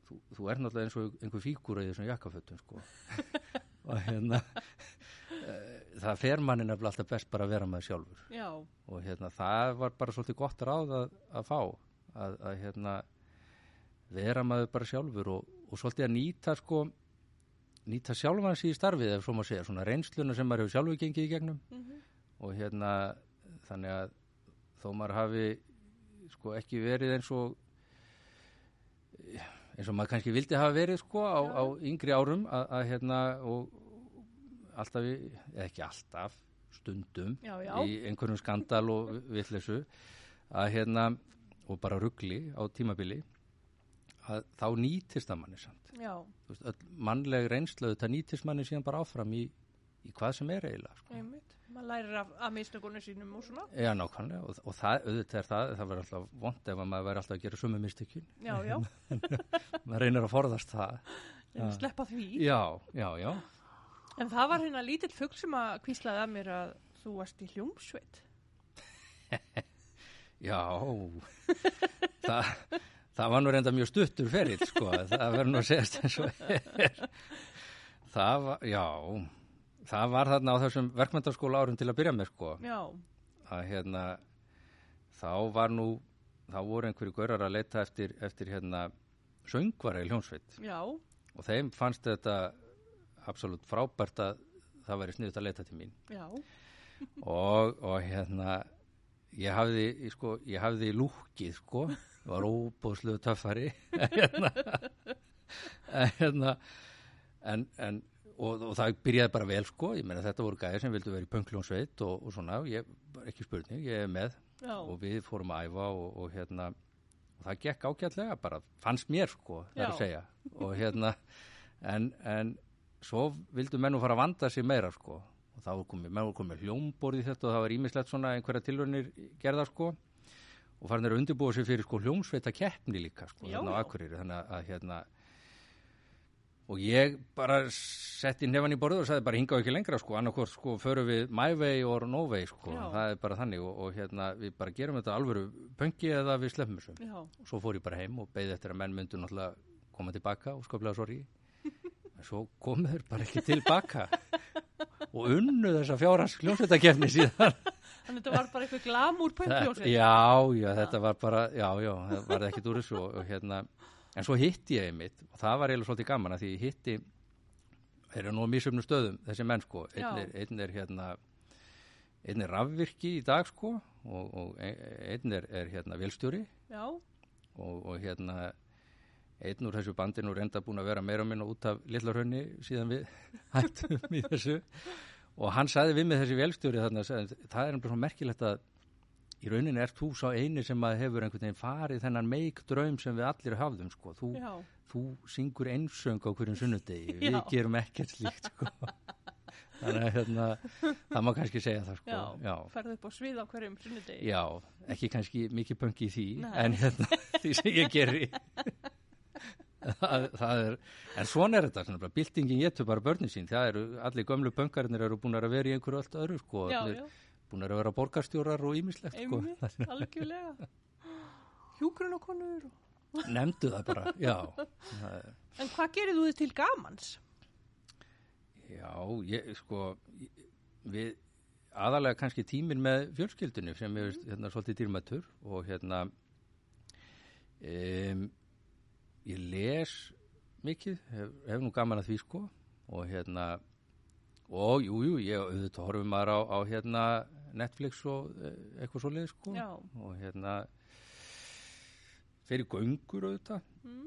þú, þú er náttúrulega eins og einhver fígúra í þessum jakkafötum sko. Og hérna eh, það fer manni nefnilega alltaf best bara að vera með sjálfur. Já, og hérna það var bara svolítið gott ráð að, að fá að, að hérna vera maður bara sjálfur og, og svolítið að nýta sko nýta sjálfan sig í starfið ef svo má segja, svona reynsluna sem maður hefur sjálfur gengið í gegnum. Mhm, og hérna þannig að þó maður hafi sko ekki verið eins og eins og maður kannski vildi hafa verið sko á, á yngri árum að, að hérna og alltaf, í- ekki alltaf stundum já, já, í einhverjum skandal og vitleysu að hérna og bara ruggli á tímabili að þá nýtist það manni samt veist, öll mannleg reynslu það nýtist manni síðan bara áfram í, í hvað sem er eiginlega sko. Maður lærir af, af mistökunum sínum og svona. Já, nákvæmlega og, og það, auðvitað er það, það verður alltaf vond ef að maður verður alltaf að gera sömu mistökjun Já, já, maður reynir að forðast það Já. sleppa því. Já, já, já En það var hérna lítill fugg sem að kvíslaði að mér að þú varst í hljómsveit. Já, það, það var nú reynda mjög stuttur ferill, sko, það verður nú að segjast eins og er. Það var, já, það var þarna á þessum verkmyndaskóla árum til að byrja með, sko, Já, að hérna, þá var nú, þá voru einhverju gaurar að leita eftir, eftir hérna, söngvara í hljónsveit já, og þeim fannst þetta absolutt frábært að það væri sniðut að leita til mín. Og, og hérna ég hafði, sko, ég hafði lúkið sko, var óbúðsluðu töffari hérna, hérna en, en og, og það byrjaði bara vel sko ég meina þetta voru gæðir sem vildu vera í pöngljónsveit og, og svona, ég, ekki spurning, ég er með. Já, og við fórum að æfa og, og hérna og það gekk ágætlega bara, fannst mér sko, það er að segja. Og hérna, en, en svo vildu menn nú fara að vanda sig meira sko, og þá komið, komið hljómborð í þetta og það var ímislegt svona einhverja tilraunir gerða sko. Og farin er að undirbúa sig fyrir sko hljómsveita keppni líka sko, Já, þarna á. Akureyri. Þannig að, að hérna og ég bara setti nefan í borðu og sagði bara hinga ekki lengra sko, annarkvort sko förum við my way or no way sko, Já. það er bara þannig. Og, og hérna við bara gerum þetta alvöru pöngi eða við sleppum þessu. Og svo fór ég bara heim og beði eftir að menn myndu náttúrulega koma tilbaka og skoplega sorgi en svo komu þeir bara ekki tilbaka og unnu þessa fjárhans kljómsveitakefni síðan. Þannig þetta var bara eitthvað glamúr pöngljónsveit. já, já, þetta var bara já, já, það var ekkert úr þessu og, hérna, en svo hitti ég einmitt og það var eiginlega svolítið gaman að því ég hitti þeir eru nú á mísöfnum stöðum þessi menn sko, einn er, einn er hérna einn er rafvirki í dag sko og, og e- einn er, er hérna velstjóri Já, og, og hérna einn úr þessu bandinu reynda búin að vera meira minna út af Lillarhönni síðan við hættum í þessu og hann sagði við með þessi velstjóri þarna, sagði, það er svo merkilegt að í rauninni ert þú sá eini sem að hefur einhvern veginn farið þennan meik draum sem við allir hafðum sko. þú, þú syngur einsöng á hverjum sunnudegi, við gerum ekkert slíkt sko. þannig að hérna, það má kannski segja það sko. já, já. ferðu upp á svið á hverjum sunnudegi. Já, ekki kannski mikið pöngi í því, Nei. en hérna, því sem ég geri. Það, það er, en svona er þetta, svona, bara, byltingin getur bara börnin sín, það eru, allir gömlu pöngarinnir eru búin að vera í einhverju allt öðru, sko, já, allir já, búin að vera borgarstjórar og ímislegt, sko, algjörlega. Hjúgrun og konur. nefndu það bara, já. Það En hvað gerir þú þið til gamans? Já, ég, sko, ég- við aðalega kannski tíminn með fjölskyldunni sem er hérna svolítið dýrmættur og hérna um, ég les mikið, hef, hef nú gaman að því sko og hérna og jú, jú, ég auðvitað horfum maður á, á hérna Netflix og eh, eitthvað svoleið sko Já. og hérna fyrir göngur auðvitað Mm.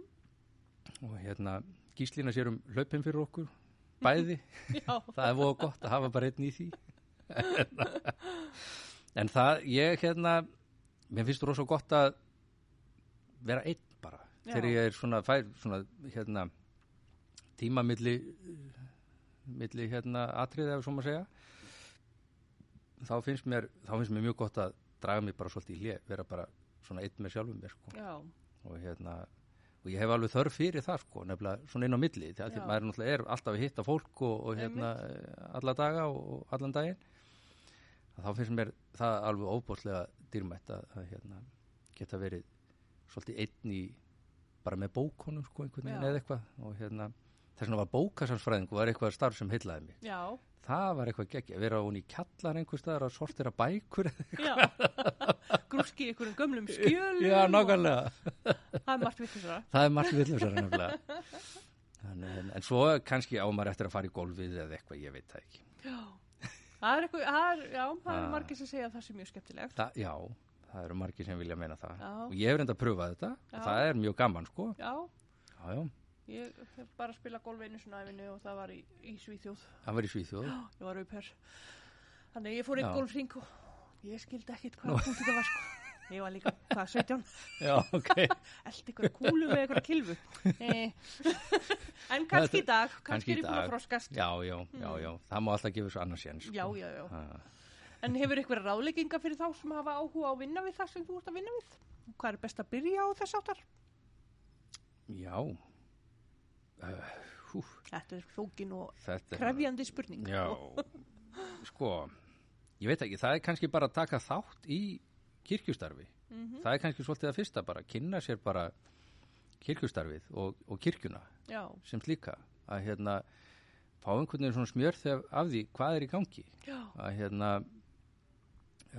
og hérna gíslina sér um hlaupin fyrir okkur bæði það er voða gott að hafa bara einn í því en það, ég hérna mér finnst rosa gott að vera einn. Þegar ég er svona, fær svona hérna tíma milli milli hérna atriði ef svo maður segja þá finnst mér þá finnst mér mjög gott að draga mig bara svolítið í hlje, vera bara svona einn með sjálfum mér sko. Já, og hérna og ég hef alveg þörf fyrir það sko nefnilega svona inn á milli Já. maður náttúrulega er alltaf að hitta fólk og, og hérna alla daga og, allan daginn. Að þá finnst mér það alveg óbúslega dýrmætt að, að hérna geta verið svolítið einn í bara með bókonum sko einhvern veginn eða eitthvað og hérna þess vegna var bókasansfræðing og var eitthvað starf sem heillaði mig já, það var eitthvað geggja, vera hún í kjallar einhver staðar að sortira bækur. Grúski einhverjum gömlum skjölum. já, nákvæmlega Það er margt vitlisara. það er margt villusar nefnilega en, en, en svo kannski á maður eftir að fara í gólfið eða eitthvað, ég veit það ekki Já. Það er eitthvað, það er, já, það er margir sem segja að það sé mjög skemmtilegt. það, já, það eru margir sem vilja meina það Já. og ég hef reynda að pröfa þetta Já. og það er mjög gaman sko Já, já, já, ég hef bara að spila golf einu svona æfinu og það var í, í Svíþjóð. það var í Svíþjóð Ég var auper. Þannig ég fór Já. golfring og ég skildi ekkit hvað punkt þetta var sko. Ég var líka, hvað, 17? já, ok, Eld ykkur kúlu með ykkur kilvu. Eh. en kannski í dag, kannski er ég búin að froskast. já, já, já, já, það má alltaf gefa svo annars séns sko. Já, já, já. En hefur ykkur ráðlegginga fyrir þá sem hafa áhuga á að vinna við það sem þú ert að vinna við? Hvað er best að byrja á þess áttar? já uh, Þetta er flókin og krefjandi spurning. Já, sko, ég veit ekki, það er kannski bara að taka þátt í kirkjustarfi. Mhm. Það er kannski svolítið að fyrsta bara, kynna sér bara kirkjustarfið og, og kirkjuna Já, sem slíka. Að hérna, fá einhvern veginn svona smjör þegar af því hvað er í gangi. já, Að hérna,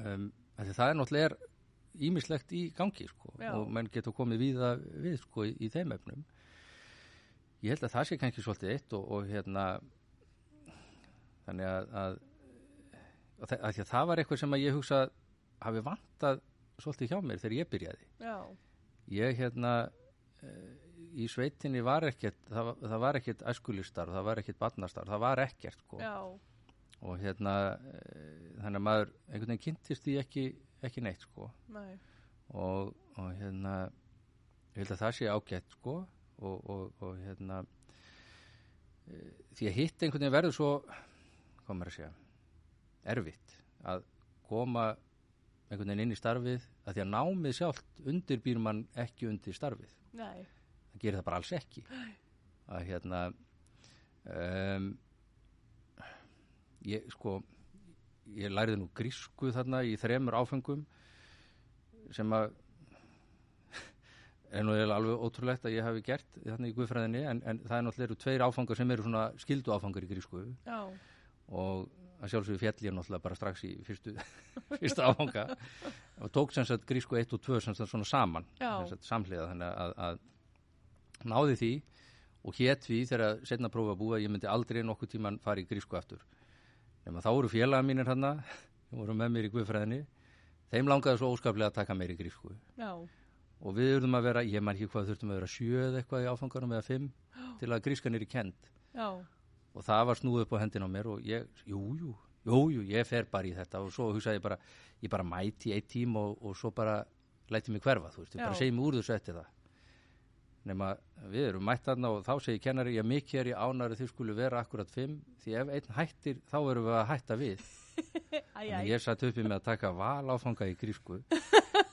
um, að það er náttúrulega ímislegt í gangi, sko. Og menn getur komið víða við, sko, í, í þeim efnum. Ég held að það sé kannski svolítið eitt og, og hérna, þannig að, að, að, að það var eitthvað sem að ég hugsa hafi vantað svolítið hjá mér þegar ég byrjaði. já, Ég hérna eh, í sveitinni var ekkert, það, það var ekkert æskulistar, það var ekkert barnastar, það var ekkert sko. já, Og hérna eh, þannig að maður einhvern veginn kynntist því ekki, ekki neitt sko. nei, Og, og hérna ég held að það sé ágætt sko. Og, og, og hérna e, því að hitt einhvern veginn verður svo maður að segja erfitt að koma einhvern veginn inn í starfið að því að námið sjálft undirbýr mann ekki undir starfið. Nei, það gerir það bara alls ekki. Að hérna um, ég sko ég læriði nú grísku þarna í þremur áfengum sem að er nú eiginlega alveg ótrúlegt að ég hafi gert þarna í guðfræðinni en, en það er náttúrulega tveir áfangar sem eru svona skildu áfangar í grísku. Já, og að sjálfsögðu fjall ég náttúrulega bara strax í fyrstu, fyrstu áfanga og tók sem sagt grísku 1 og 2 sem sagt svona saman sagt samhliða þannig að, að náði því og hétt því þegar setna prófa að búa að ég myndi aldrei nokkuð tíman fara í grísku aftur nema þá voru félaga mínir hann sem voru með mér í guðfræðinni. Þeim langaði svo óskaplega að taka mér í grísku. Já, og við urðum að vera, ég man ekki hvað þurftum að vera sjö eða eitthvað í áfangarum eða fimm til að grískan er í kend já, og það var snúið upp á hendin á mér og ég, jú, jú, jú, ég fer bara í þetta. Og svo hugsaði ég bara, ég bara mæti eitt tím og, og svo bara læti mig hverfa, þú veist, ég bara segi mig úr þessu eftir það nema við erum mætt þarna og þá segir kennari, ég mikið er ég ánari þið skulu vera akkurat fimm, því ef einn hættir þá erum við að hætta við. Æj, ég satt uppi með að taka val áfanga í grísku.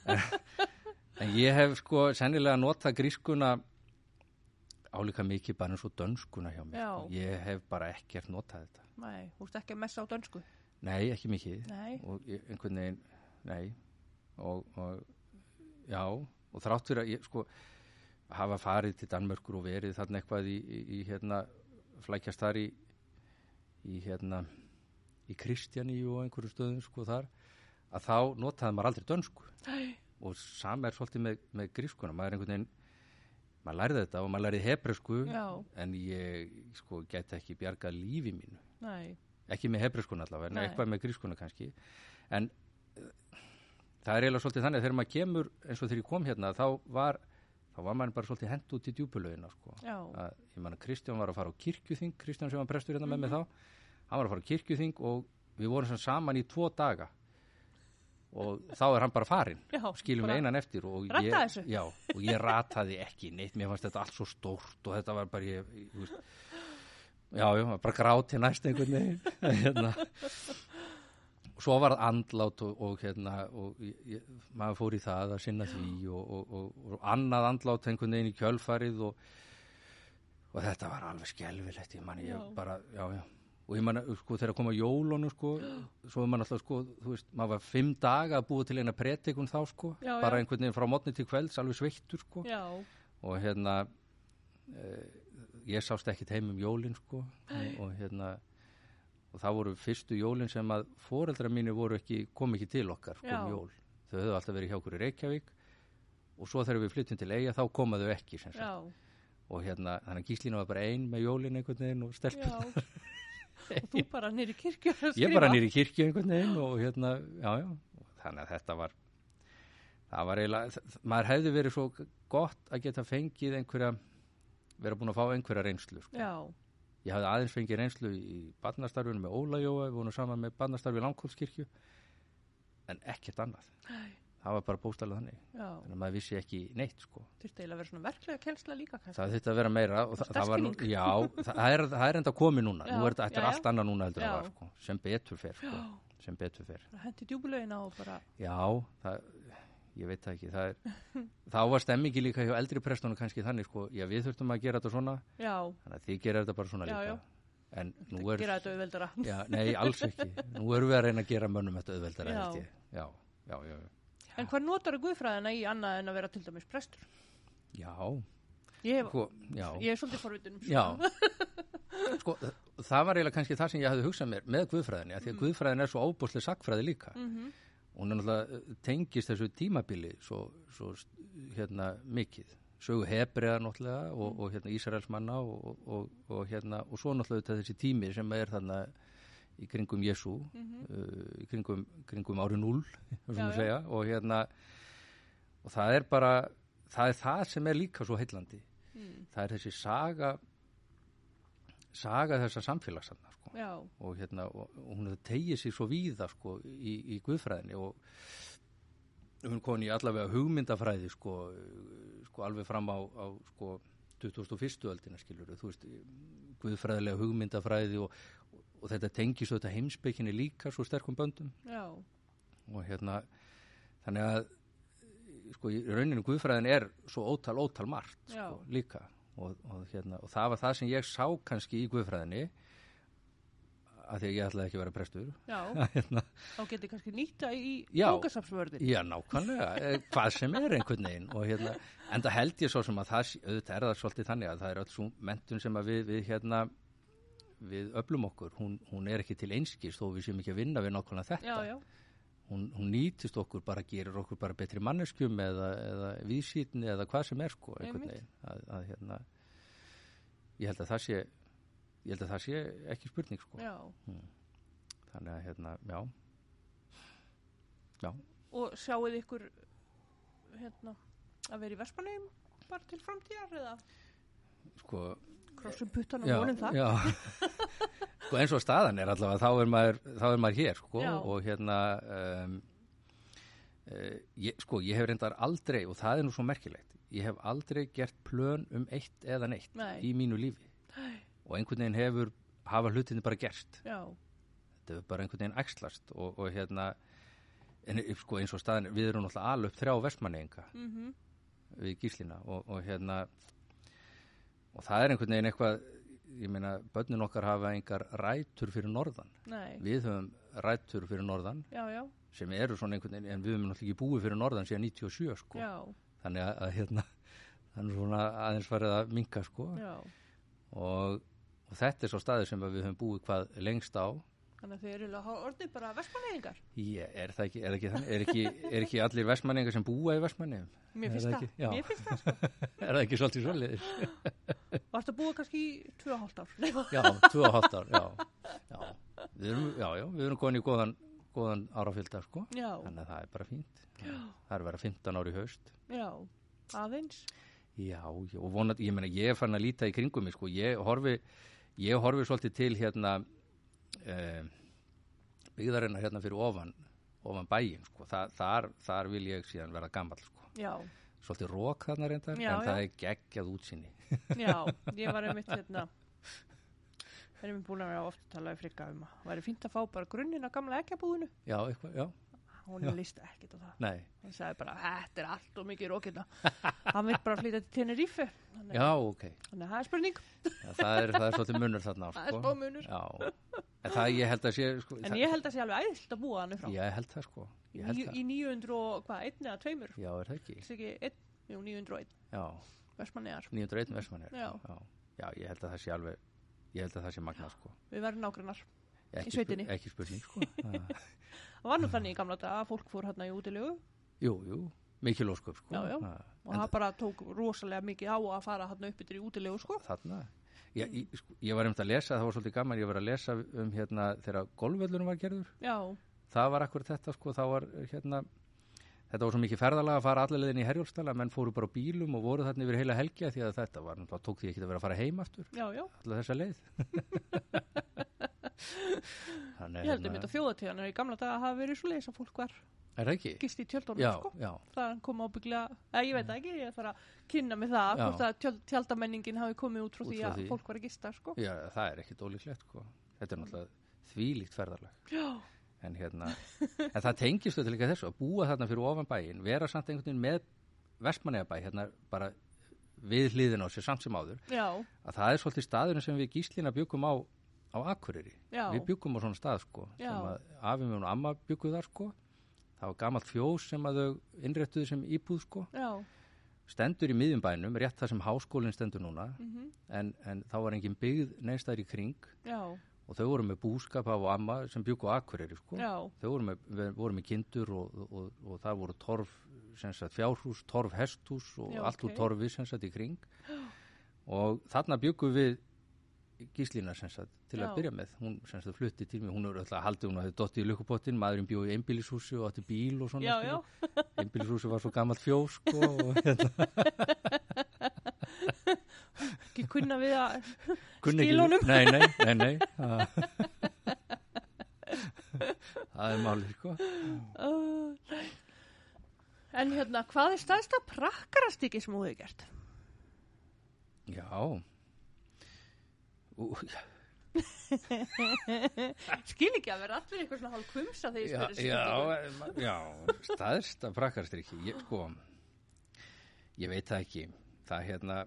En, en ég hef sko sennilega notað grískuna álíka mikið bara eins og dönskuna hjá mér. Sko. ég hef bara ekkert notað þetta. Nei, þú ert ekki að messa á dönsku. nei, ekki mikið. Nei, og einhvern veginn, nei. Og, og já, og þrátt fyrir að ég sko hafa farið til Danmörkur og verið þarna eitthvað í, í, í hérna flækjast þar í í hérna í Kristjaníu og einhverju stöðum sko þar að þá notaði maður aldrei dönsku. Æ, og sama er svolítið með, með grískuna. Maður er einhvern veginn maður lærði þetta og maður lærði hebresku Já. en ég sko gæti ekki bjargað lífi mínu. Nei, ekki með hebreskuna allavega, en Nei. eitthvað með grískuna kannski. En uh, það er eiginlega svolítið þannig að þegar maður kemur eins og þegar ég kom hérna þá var þá var maður bara svolítið hend út í djúpulögina sko. ég man að Kristján var að fara á kirkjuþing Kristján sem var prestur hérna með mig þá hann var að fara á kirkjuþing og við vorum saman í tvo daga. Og þá er hann bara farin Já, skilum við einan eftir og ég, já, og ég rataði ekki neitt, mér fannst þetta allt svo stórt og þetta var bara ég, ég veist, já, já, bara gráti næst einhvern veginn hérna. Svo var andlát og, og hérna og ég, maður fór í það að sinna því og, og, annað andlát einhvern veginn í kjölfarið og, og þetta var alveg skelfilegt ég man ég bara, já, já. Og ég man, sko, þegar kom að jólunum sko, svo er man alltaf, sko, þú veist maður var fimm daga að búa til eina pretikun þá, sko, Já, bara einhvern veginn frá mótni til kvölds, alveg sveittur, sko. Og hérna e, ég sást ekkit heim um jólin, sko og hérna og það voru fyrstu jólin sem að foreldra mínu voru ekki, kom ekki til okkar þau höfðu alltaf verið hjá okkur í Reykjavík. Og svo þegar við flyttum til Eyja þá komaðu ekki, sem sagt. Já, og hérna, þannig að Gíslínu var bara ein með jólin einhvern veginn og stelpur já. Og þú bara nýri kirkju ég bara nýri kirkju einhvern veginn og hérna, já, já, þannig að þetta var það var eiginlega, maður hefði verið svo gott að geta fengið einhverja vera búin að fá einhverja reynslu sko. já, ég hafði aðeins fengið reynslu í barnastarfinu með Óla Jóa, við vorum saman með barnastarfi í Langkólskirkju en ekkert annað. Það var bara bóstalega þannig. Já. Þannig að maður vissi ekki neitt sko. Þurfti eiginlega að vera svona verklega kjensla líka kannski. Það þurfti að vera meira það, það var já, það er, það er enda komið núna. Já, nú er þetta, er allt annað núna var sko, sem betur fer sko, sem betur fer. Hendi djúbulegina og bara Já, það, ég veit það ekki það er, þá var stemmingi líka hjá eldri prestunum kannski þannig sko, já við þurftum að gera þetta svona. Já, þannig að þið gera þetta bara svona Já, líka. já. en nú er gera þetta auðveldara. Já, nei, alls ekki, nú erum við að reyna að gera mönnum þetta auðveldara Já. held ég. Já, já, já, já, en hvað notar guðfræðina í annað en að vera til dæmis prestur? Já, ég hef, sko, já, ég er svolítið forvitin um já. sko, það var eiginlega kannski það sem ég hafði hugsað mér með guðfræðinni, Mm. af því að guðfræðin er svo óbúslega sakfræði líka. Mhm. Hún er náttúrulega eh, tengist þessu tímabili svo, svo hérna mikið sögu hebreða náttúrulega og, og hérna Ísraels manna og, og, og hérna og svo náttúrulega þessi tími sem er þarna í kringum Jésu uh, í kringum, kringum ári 0 Mhm. Já, já. segja, og hérna og það er bara það er það sem er líka svo heillandi Mm. það er þessi saga saga þessa samfélagsarna sko og, hérna, og, og hún tegið sér svo víða sko, í, í guðfræðinni og hún kom í allavega hugmyndafræði sko, sko alveg fram á, á sko 2001. öldina skilur þú veist, guðfræðilega hugmyndafræði og, og, og þetta tengis þetta heimspekinni líka svo sterkum böndum. Já, og hérna þannig að sko í rauninu guðfræðin er svo ótal ótal margt sko, líka. Og, og, hérna, og það var það sem ég sá kannski í guðfræðinni að því að ég ætlaði ekki að vera prestur. Já. Hérna, þá geti kannski nýta í bókasafsvörðin já nákvæmlega. Eh, hvað sem er einhvern veginn. Og hérna, en það held ég svo sem að það auðvitað er það svolítið þannig að það er öll svo mentun sem að við, við hérna við öflum okkur, hún, hún er ekki til einskis þó við séum ekki að vinna við nákvæmlega þetta. Já, já, hún, hún nýtist okkur bara, gerir okkur bara betri manneskjum eða, eða vísýtni eða hvað sem er sko einhvern veginn. Að, að hérna ég held að það sé ég held að það sé ekki spurning sko já þannig að hérna, já já, og sjáuð ykkur hérna að vera í Vespanheim bara til framtíðar eða sko krossum puttan og vonum það já. sko eins og staðan er allavega þá er maður, þá er maður hér sko Já. og hérna um, uh, ég, sko ég hef reyndar aldrei og það er nú svo merkilegt ég hef aldrei gert plön um eitt eða neitt Nei. í mínu lífi Nei. Og einhvern veginn hefur hafa hlutinni bara gerst. Já, þetta hefur bara einhvern veginn æxlast og, og hérna en sko eins og staðan, við erum náttúrulega alveg þrjá vestmanninga mhm. við gíslina og, og hérna og það er einhvern veginn eitthvað ég meina, börnin okkar hafa engar rætur fyrir norðan. Nei, við höfum rætur fyrir norðan já, já, sem eru svona einhvern veginn, en við höfum náttúrulega ekki búið fyrir norðan síðan 97 sko. Já, þannig að, að hérna þannig svona aðeins farið að minka sko. Og, og þetta er svo staður sem við höfum búið hvað lengst á Þannig að þau eru alveg orðið bara vestmannegingar. Ég, er það ekki, er ekki er ekki, er ekki allir vestmanningar sem búa í vestmanningum? Mér Er finnst það það. ekki? Já. Mér finnst það, sko. Er það ekki svolítið svolítið? Varst að búa kannski í 2,5 ár. Já, tvö og hálft ár, já. Já, við erum, já, já, við erum komin í góðan, góðan árafylgda, sko. já, Þannig að það er bara fínt. Það er vera 15 ár í haust. já, aðeins. Já, já, og vonandi, ég meina, ég er fann að líta í kringum mig, sko. Ég horfi, ég horfi svolítið til hérna, eh, byggðarinnar hérna fyrir ofan, ofan bæinn, sko. Þa, þar, þar vil ég síðan vera gammal, sko. Já, Svolítið rók þarna reyndar, Já, en já. það er geggjað útsinni. já, ég var einmitt hérna, erum við búin að vera ofta að tala í frikka um að væri fínt að fá bara grunninn að gamla ekkjabúðinu. Já, eitthvað, já, Hún líst ekkit á það. nei, Hann sagði bara, þetta er allt og mikið rókina. Hann vil bara flytja til Tenerife. Þannig, já, ok. þannig að það er spurning. Já, það, er, það er svolítið munur þarna á, Það er sko. smá munur. En það ég held að sé, sko. En ég held að sé alveg æðilt að búa hann frá. Ég held það, sko. Held Í, í 900 og hvað, einn eða tveimur? Já, er það ekki? Ekki einn, jú, 901, Já, Vestmannegar. 901 Vestmannir. Já. já. Ég held að það sé alveg, ég held að það sé magnað, sko. Við verðum nágrannar. Ekki, ekki spurning, sko. Það- Það var nú þannig í gamla daga að fólk fór hérna í útilegu jú, jú, mikil ósköp, sko. Já, já. Það- og það bara tók rosalega mikið á að fara hérna upp yfir í útilegu, sko. Þarna. Ég, ég, sko, ég var einmitt að lesa, það var svolítið gaman, ég var að lesa um hérna þegar golfvöllunum var gerður. Já, það var akkur þetta sko, þá var hérna þetta var svo mikið ferðalega að fara allir leiðin í Herjólfstall að menn fóru bara á bílum og voru þarna yfir heila helgja því að þetta var, þá tók því ekki að vera að fara heim aftur já, já. allar þessa leið Ég held um þetta þjóðatíðanar í gamla daga hafa verið svo leiðis að fólk var Er það ekki? gist í tjöldunum, sko. Það kom ábygglega, eða ég veit ekki, ég þarf að kynna mig það, Já. hvort að tjöld, tjaldamenningin hafi komið út frá því að því. fólk var að gista, sko. já, það er ekkit ólíklegt sko. þetta er náttúrulega þvílíkt ferðarlag Já, en hérna en það tengist þetta líka þessu að búa þarna fyrir ofan bæinn vera samt einhvern veginn með Vestmanneabæ hérna bara við hliðin á sér samt sem áður já, að það er svolítið staðurinn sem við gíslina byggum á á Akureyri. Já, við byggum á svona stað sko Já. sem að afi minn og amma bygguð þar sko. Það var gamalt fjós sem að þau innréttuðu sem íbúð sko. Já, stendur í miðjum bænum, rétt það sem háskólinn stendur núna mhm, en, en þá var engin byggð neistæður í kring. Já, og þau voru með búskap af amma sem byggu á Akureyri sko. Þau voru með, voru með kindur og, og, og, og það voru torf fjárhús, torf hesthús og allt úr ok. torfi sem sagt í kring. Og þarna byggum við gíslina sagt til Já. að byrja með. Hún sagt flutti til mig, hún er alltaf haldið hún hafði dottið í lukkupottin, maðurinn bjóði í einbýlishúsi og átti bíl og svona einbýlishúsi var svo gammalt fjós sko og hérna. Ekki kunna við að ekki- Skilunum. Nei, nei, nei, nei. Það er málið sko. Uh, en hérna, hvað er staðsta prakkarastiki sem þú hefur gert? Já Skil ekki að vera allir eitthvað svona hálf kvumsa þegar ég já, spyrir já, eh, ma- já, staðista prakkarstrykki, ég, sko, ég veit það ekki, það hérna,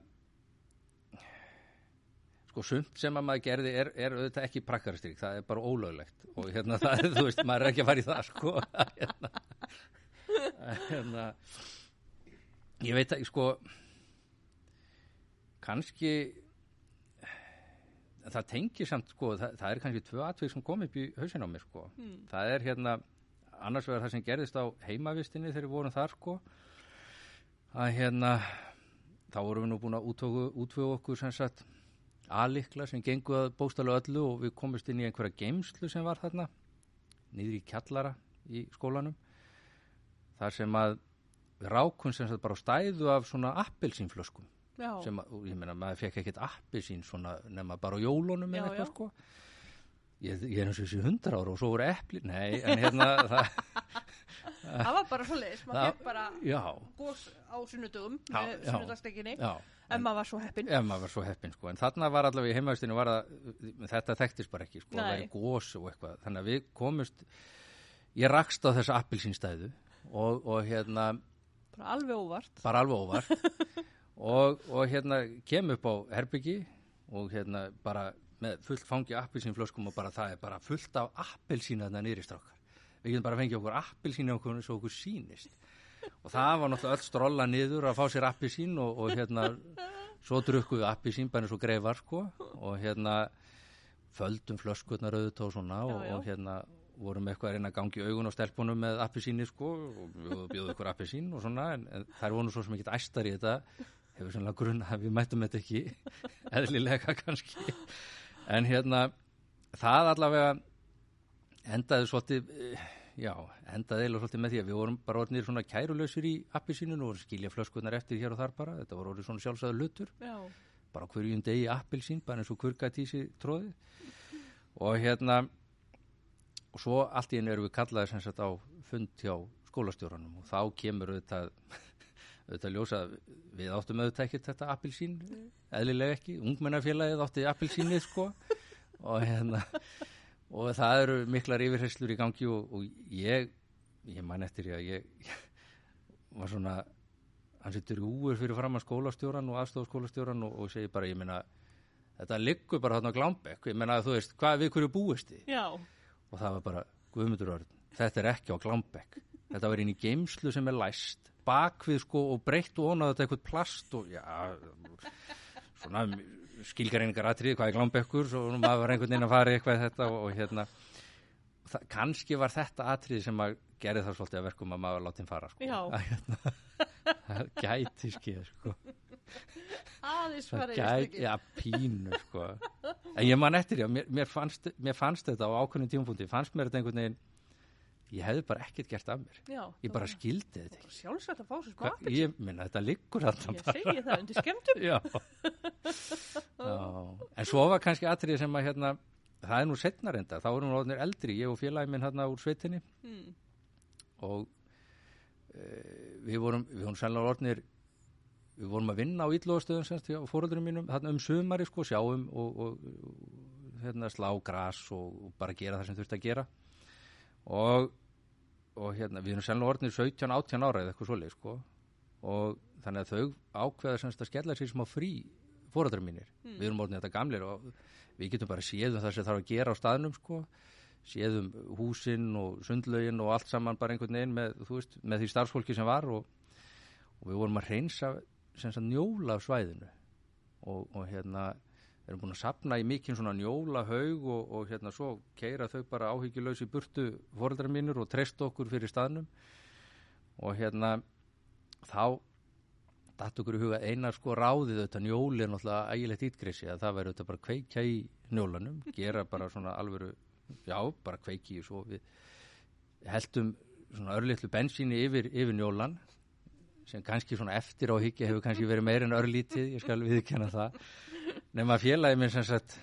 sko, sumt sem að maður gerði er, er auðvitað ekki prakkarstrykk, það er bara ólöglegt. Og hérna, það er, þú veist, maður er ekki að fara í það, sko, hérna, hérna, ég veit það, sko, kannski, það tengir samt, sko, það, það er kannski tvö atvik sem kom upp í hausin á mér, sko, Hmm. það er hérna annars vegar það sem gerðist á heimavistinni þegar við vorum þar sko að hérna þá vorum við nú búin að útvögu okkur sem sagt alikla sem gengu að bóstalega öllu og við komumst inn í einhverja geimslu sem var þarna niður í kjallara í skólanum þar sem að við rákum sem sagt bara stæðu af svona appelsínflöskum Já, sem að, ég meina maður fekk ekkert appelsín svona nema bara á jólunum eða eitthvað já. sko ég, ég er eins og þessi hundra ára og svo voru epli nei, en hérna það, það var bara svo leiðis, maður Það- fekk bara já, gós á sunnudögum Já, með sunnudagstekkinni, en maður var svo heppin. ef maður var svo heppin sko en þarna var allavega í heimaustinu var það, þetta þekktist bara ekki sko, það Nei. væri gós og eitthvað þannig að við komust ég rakst á þessa appelsínstæðu og, og hérna Bara alveg óvart. bara alveg óvart og, og hérna kem upp á herbyggi og hérna bara með fullt fangi appelsínflöskum og bara það er bara fullt af appelsín þarna niðri strákar. Við getum bara fengið okkur appelsín okkur svo okkur sýnist. Og það var náttúrulega öll strolla niður að fá sér appelsín og, og hérna svo drukkuð við appi sín bara eins og greifar sko. Og hérna földum flöskurnar auðvitað og svona og, Já, já. og hérna vorum eitthvað að reyna að gangi augun á stelpunum með appi síni sko og bjóðu, ykkur appi sín og svona en, en þær voru nú svo sem ekki æstar í þetta hefur sannlega grunn að við mættum þetta ekki eðlilega kannski. En hérna það allavega endaði svolítið eh, já, endaði eiginlega svolítið með því að við vorum bara orðnir svona kærulausir í appi sínun og skilja flöskurnar eftir hér og þar bara. Þetta voru orðið svona sjálfsögðu lutur Já, bara hverjum degi appilsín, bara eins og sig tróði og hérna og svo allt í einu erum við kallaði sem sagt á fund hjá skólastjóranum og þá kemur auðvitað auðvitað ljósa að við áttum auðvitað ekkert þetta appilsín, eðlilega ekki. Ungmennafélagið átti appilsínið sko. Og hérna og það eru miklar yfirherslur í gangi og, og ég ég man eftir því að ég, ég var svona hann sittur í úr fyrir fram að skólastjóran og aðstofskólastjóran og, og segir bara, ég meina þetta liggur bara þarna Glámbekk. Ég meina, þú veist, hvað við hverju búist þið? Og það var bara, Guðmundur þetta er ekki á Glámbekk. Þetta var inn í geimslu sem er læst bakvið sko og breytt og onað þetta eitthvað plast og já svona skilgareiningar atrið hvað er Glámbekkur nú maður var einhvern veginn að fara eitthvað þetta og, og hérna það, kannski var þetta atrið sem að gerði það svolítið að verkum að maður láti hann fara sko. Að, hérna, það gæti skeið sko. aðeins það farið gæti, já pínu sko. en ég man eftir, já, mér, mér, fannst, mér fannst þetta á ákveðnum tímapunkti, fannst mér þetta einhvern veginn ég hefði bara ekkert gert af mér. Já, ég bara skildi þetta ekki. Sjálfsagt að fá sér smá appelsín. ég minna þetta liggur alltaf Ég segi það undir skemmtum. en svo var kannski atrið sem að hérna það er nú setna reynda, þá erum við orðinir eldri ég og félagi minn hérna úr sveitinni. Mm. og e, við vorum við vorum sannlega orðinir við vorum að vinna á hjá fóröldurum mínum þarna um sumari sko sjáum og, og, og hérna slá gras og, og bara gera það sem þurfti að gera og, og hérna við erum sannlega orðinir 17-18 ára eða eitthvað svoleið sko. Og þannig að þau ákveða semst að skella sér smá frí fóröldurum mínir. Við erum orðinir þetta gamlir og við getum bara séð um það sem þarf að gera á staðnum sko. Séðum húsinn og sundlaugin og allt saman bara einhvern veginn með, veist, með því starfsfólki sem var og, og við vorum að reynsa njóla af svæðinu. Og, og hérna erum búin að sapna í mikinn svona njóla haug og, og hérna svo keira þau bara áhyggjulegs í burtu fóreldrar mínur og treyst okkur fyrir staðnum. Og hérna þá datt okkur í huga einar sko ráðið auðvitað njóli er náttúrulega ægilegt ítgrissi að það væri auðvitað bara kveikja í njólanum gera bara svona alvöru já, bara kveiki í svo við heldum svona örlítlu bensíni yfir, yfir njólan sem kannski svona eftir á higgja hefur kannski verið meir en örlítið, ég skal viðkenna það nema félagi minn sem sagt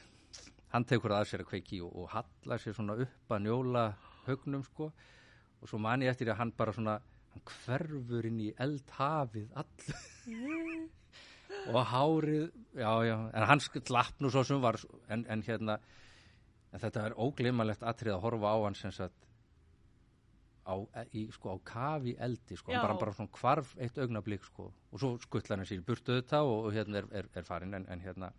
hann tekur að sér að kveiki og, og hallar sér svona upp að njóla högnum sko. Og svo man ég eftir að hann bara svona hann hverfur inn í eldhafið all og hárið já, já, en hann slapp nú svo sem var en, en hérna en þetta er óglimalegt atrið að horfa á hann sem sagt á, í, sko, á kafi eldi sko, bara, bara svona hvarf eitt augnablík sko, og svo skuttlar hann sér í burtu þetta og, og hérna er, er, er farin en, en hérna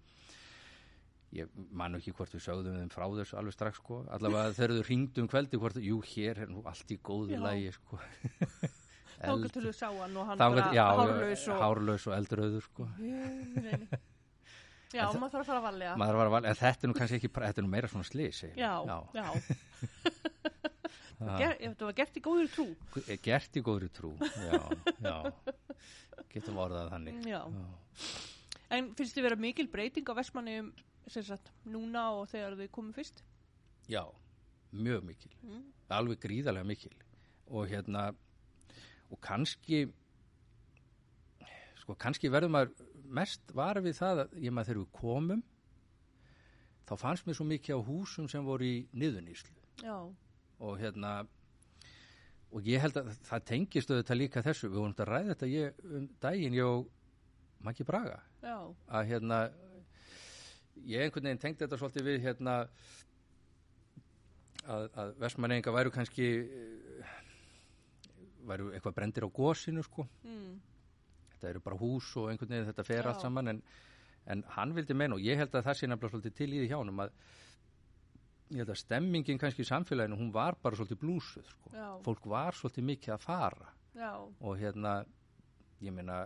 ég man ekki hvort við sögðum þeim frá þessu alveg strax sko, allavega þegar þau ringdu um kveldi hvort, jú, hér er nú allt í góðu Já. lægi sko Þángar til þú sá hann og hann bara já, hárlaus og... hárlaus og eldröður sko. Já, maður þarf að fara að valega. maður var að vala, en þetta er nú kannski ekki þetta er nú meira svona slís Já, já. Ger, þetta var gert í góður trú. er gert í góðri trú já, já getum orðað þannig Já. En finnst þið vera mikil breyting á Vestmanniðum sagt núna og þegar þið komum fyrst? já, mjög mikil. Mm. alveg gríðarlega mikil. Og hérna og kannski sko kannski verðum maður mest var við það að ég maður þegar við komum þá fannst mér svo mikið á húsum sem voru í niðuníslu Já, og hérna og ég held að það tengist auðvitað líka þessu, við vorum að ræða þetta ég, um daginn ég og Maggi Braga. Já, að hérna ég einhvern veginn tengdi þetta svolítið við hérna að, að vestmanneinga væru kannski eh, væru eitthvað brendir á gósinu sko mm. þetta eru bara hús og einhvern veginn þetta fer Já. allt saman en, en hann vildi meina og ég held að það sé nefnilega svolítið til í því hjá honum að ég held að stemmingin kannski í samfélaginu hún var bara svolítið blúsuð sko. Fólk var svolítið mikið að fara já, og hérna ég meina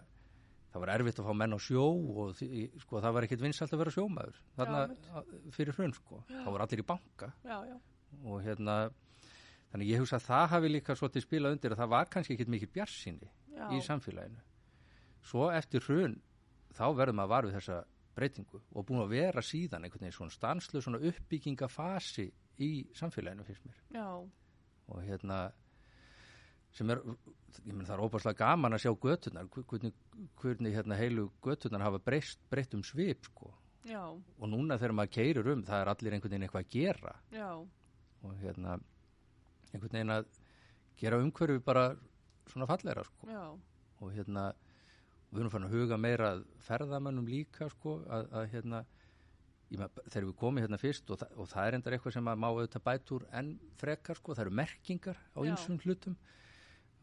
það var erfitt að fá menn á sjó og sko, það var ekkit vinsalt að vera sjómaður þarna að- fyrir hrun sko. þá var allir í banka. Já, já, og hérna þannig ég hugsa að það hafi líka svolítið spilað undir að það var kannski ekkit mikið bjarsinni já, í samfélaginu. Svo eftir hrun þá verðum maður var við þessa breytingu og búin að vera síðan einhvern veginn svona stanslu svona uppbyggingafasi í samfélaginu finnst mér. Já, og hérna sem er, ég menn það er óbærslega gaman að sjá götunar, hvernig, hvernig hérna heilu götunar hafa breyst, breytt um svip sko. Já, og núna þegar maður keirir um það er allir einhvern veginn eitthvað að gera. Já, og hérna einhvern veginn að gera umhverfi bara svona fallegra sko. Já, og hérna við erum fann að huga meira að ferðamönnum líka sko að, að hérna með, þegar við komum hérna fyrst og, þa og það er endar eitthvað sem að má auðvitað bætur en frekar sko, það eru merkingar á einsum hlutum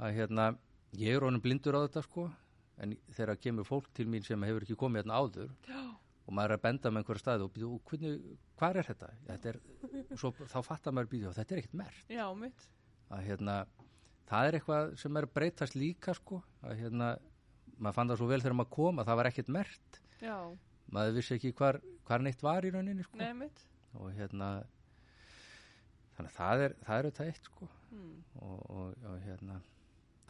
að hérna, ég er honum blindur á þetta sko en þegar kemur fólk til mín sem hefur ekki komið hérna áður já, og maður er að benda með einhverja staði og býða, og hvernig, hvað er þetta? þetta er, svo, þá fattar maður býða, þetta er ekkert mert já, að hérna, það er eitthvað sem er breytast líka sko, að hérna maður fann það svo vel þegar maður kom að það var ekkert mert já, maður vissi ekki hvar, hvar neitt var í rauninni sko. nei, og hérna þannig að það er það er auðvitað eitt sko. Mm. og, og, og hérna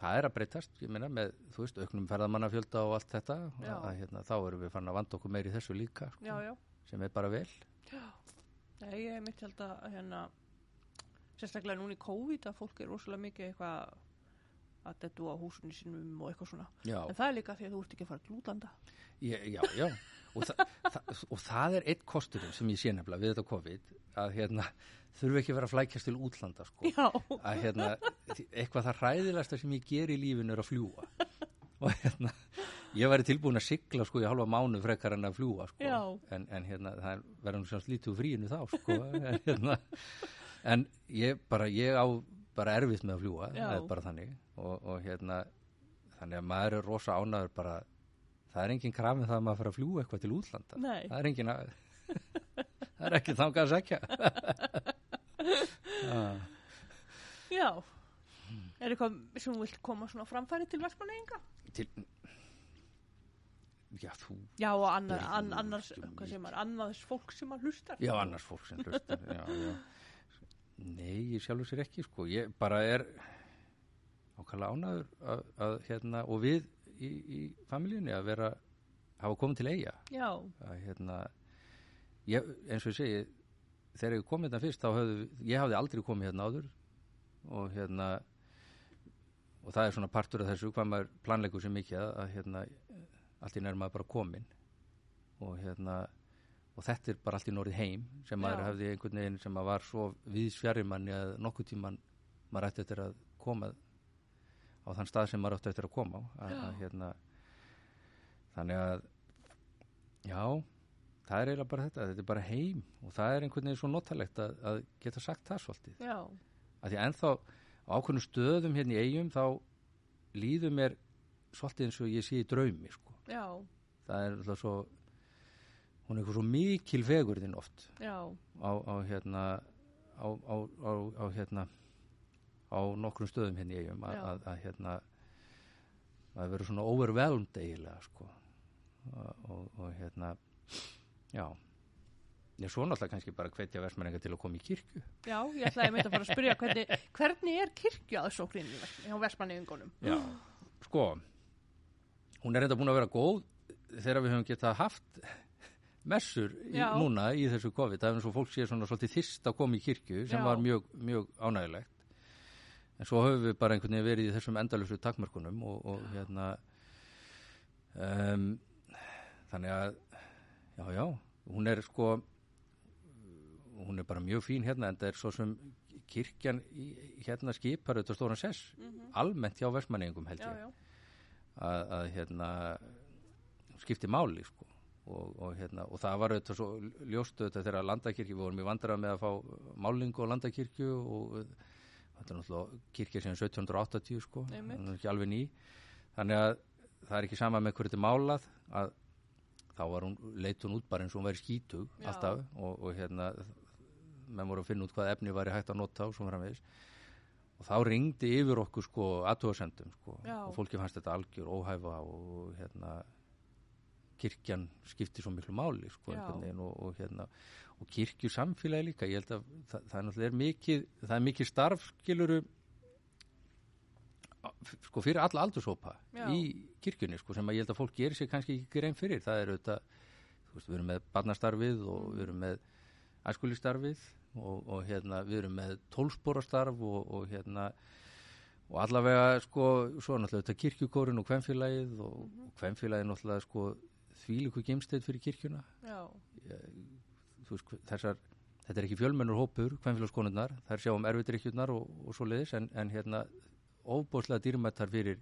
það er að breytast, ég meina með þú veist, auknum ferðamannafjölda og allt þetta. Já. að, hérna, þá erum við fann að vanda okkur meir í þessu líka sko, já, já, sem er bara vel. Nei, ég mitt held að hérna, sérstaklega núna í COVID að fólk er rosalega mikið eitthvað að dettu á húsunni sínum og eitthvað svona. Já, en það er líka því að þú ert ekki að fara til útlanda. Ég, já, já. Og, þa það, og það er eitt kosturinn sem ég sé nefnilega við þetta COVID að hérna, þurfi ekki að vera að flækjast til útlanda sko. að hérna, eitthvað það hræðilegsta sem ég ger í lífinu er að fljúa og hérna ég væri tilbúin að sigla sko í halva mánu frekar en að fljúa sko. En, en hérna það verður nú svona lítið fríinu þá sko en, hérna, en ég bara ég á bara erfitt með að fljúa það er bara þannig. Og, og hérna þannig að maður er rosa ánæður bara það er engin krafið það að maður fyrir að fljúa eitthvað til útlanda Nei. það er engin að það er ekki þangað að segja ah. já er eitthvað sem þú vilt koma svona framfæri til vestmanneyinga til já þú já, og annar, an, annars hvað sem er, annars fólk sem að hlustar Já, annars fólk sem hlustar já, já. Nei, ég sjálfur sér ekki sko. ég bara er ákvæmlega ánæður að, að, hérna, og við í, í familjunni að vera hafa komið til eiga að, hérna, ég, eins og ég segi þegar ég kom hérna fyrst höfðu, ég hafði aldrei komið hérna áður og hérna og það er svona partur af þessu hvað maður planleikur sér mikið að, hérna, allt í nær maður bara komin og hérna og þetta er bara allt í norðið heim sem maður Já. hefði einhvern veginn sem maður var svo viðs manni að nokkuð tíman maður ætti eftir að koma á þann stað sem maður ætti eftir að koma á að, að, hérna, þannig að já, það er eiginlega bara þetta þetta er bara heim og það er einhvern veginn svo notalegt að, að geta sagt það svolítið. Já, að því ennþá á ákveðnum stöðum hérna í eigum þá líður mér svolítið eins og ég sé í draumi sko. það er alltaf svo hún er eitthvað svo mikil fegurðin oft á, á hérna á, á, á, á hérna á nokkrum stöðum hérna í eigum að, að, að hérna að vera svona overwhelmed eiginlega sko. Og, og, og hérna já. Ég svo náttúrulega kannski bara hvetja versmenninga til að koma í kirkju. Já, ég ætlaði að mynda að fara að spyrja hvernig, hvernig er kirkju aðsóknin í Vest- hjá vestmanneyingunum já, sko hún er reynda búin að vera góð þegar við höfum getað haft messur í, núna í þessu COVID. Það er eins og fólk sé svona svolítið þyrst að koma í kirkju sem Já. var mjög, mjög ánægilegt en svo höfum við bara einhvern veginn verið í þessum endalusu takmörkunum og, og hérna um, þannig að já, já, hún er sko hún er bara mjög fín hérna en það er svo sem kirkjan í, hérna skipar auðvitað stóran sess almennt hjá versmanningum held já, ég. já, að, að hérna skipti máli sko. Og, og, hérna, og það var auðvitað svo ljóst auðvitað þegar landakirkju, við vorum í vandrað með að fá málingu á landakirkju og þetta er náttúrulega kirkja sem 1780 sko, það er ekki alveg ný. Þannig að það er ekki sama með hverju þetta málað að þá var hún, leit hún út bara eins og hún væri skítug Já. alltaf og, og hérna menn voru að finna út hvað efni væri hægt að nota og svo framvegis og þá ringdi yfir okkur sko aðtúasendum sko. Já. og fólki fannst þetta algjör óhæfa og hérna kirkjan skiptir svo miklu máli sko, og, og, hérna, og kirkju samfélagi líka ég held að það, það er mikið það er mikið starf skiluru sko fyrir alla aldurshópa Já. í kirkjunni sko sem að ég held að fólk gerir sér kannski ekki grein fyrir. Það er auðvitað, þú veist, við erum með barnastarfið og við erum með æskulistarfið og, og hérna við erum með tólsporastarf og, og hérna og allavega sko svo náttúrulega auðvitað kirkjukórin og kvenfélagið og, og kvenfélagið náttúrulega sko þvílíku gemsteið fyrir kirkjuna. Já, veist, þessar þetta er ekki fjölmennur hópur, kvenfélagskonurnar þær sjá um erfiðdrykkjurnar og, og svo leiðis en, en hérna óbúslega dýrmættar fyrir,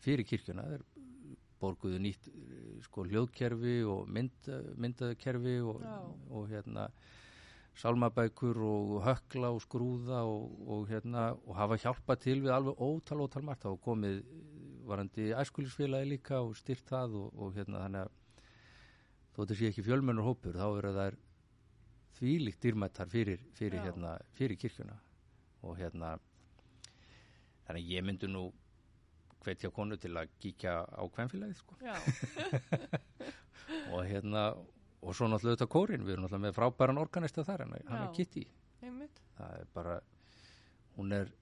fyrir kirkjuna. Þeir borguðu nýtt sko hljóðkerfi og mynd, myndakerfi og, og hérna sálmabækur og hökla og skrúða og, og hérna og hafa hjálpað til við alveg ótal ótal margt. Og komið varandi æskulisfélagi líka og styrt það og, og hérna þannig að þó þetta sé ekki fjölmennur hópur þá eru þær þvílíkt dýrmættar fyrir, fyrir, hérna, fyrir kirkjuna. Og hérna þannig ég myndi nú hvetja konu til að kíkja á kvenfélagið sko. og hérna og svo náttúrulega þetta kórin, við erum náttúrulega með frábæran organista þar, hann, hann er Kitty. Það er bara hún er,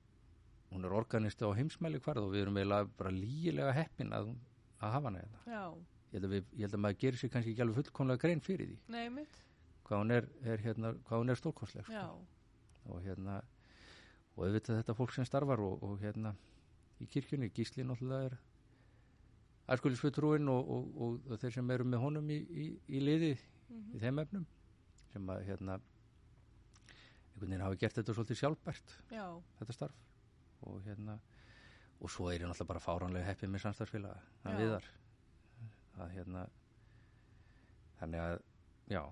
hún er organista á heimsmæli hvarð og við erum eiginlega bara lígilega heppin að, að hafa hana hérna. Ég held að, við, ég held að maður gerir sér kannski ekki alveg fullkomlega grein fyrir því. Nei, einmitt. Hvað hún er, er, hérna, er stórkostleg sko. Og hérna og auðvitað þetta fólk sem starfar og, og hérna í kirkjunni, Gísli náttúrulega er æskulisfutrúin og, og, og, og þeir sem eru með honum í, í, í liði Mhm. í þeim efnum sem að hérna einhvern veginn hafa gert þetta svolítið sjálfbært já, þetta starf. Og hérna og svo er ég náttúrulega bara fáránlega heppið með samstarfsfélaga að viðar að hérna þannig að já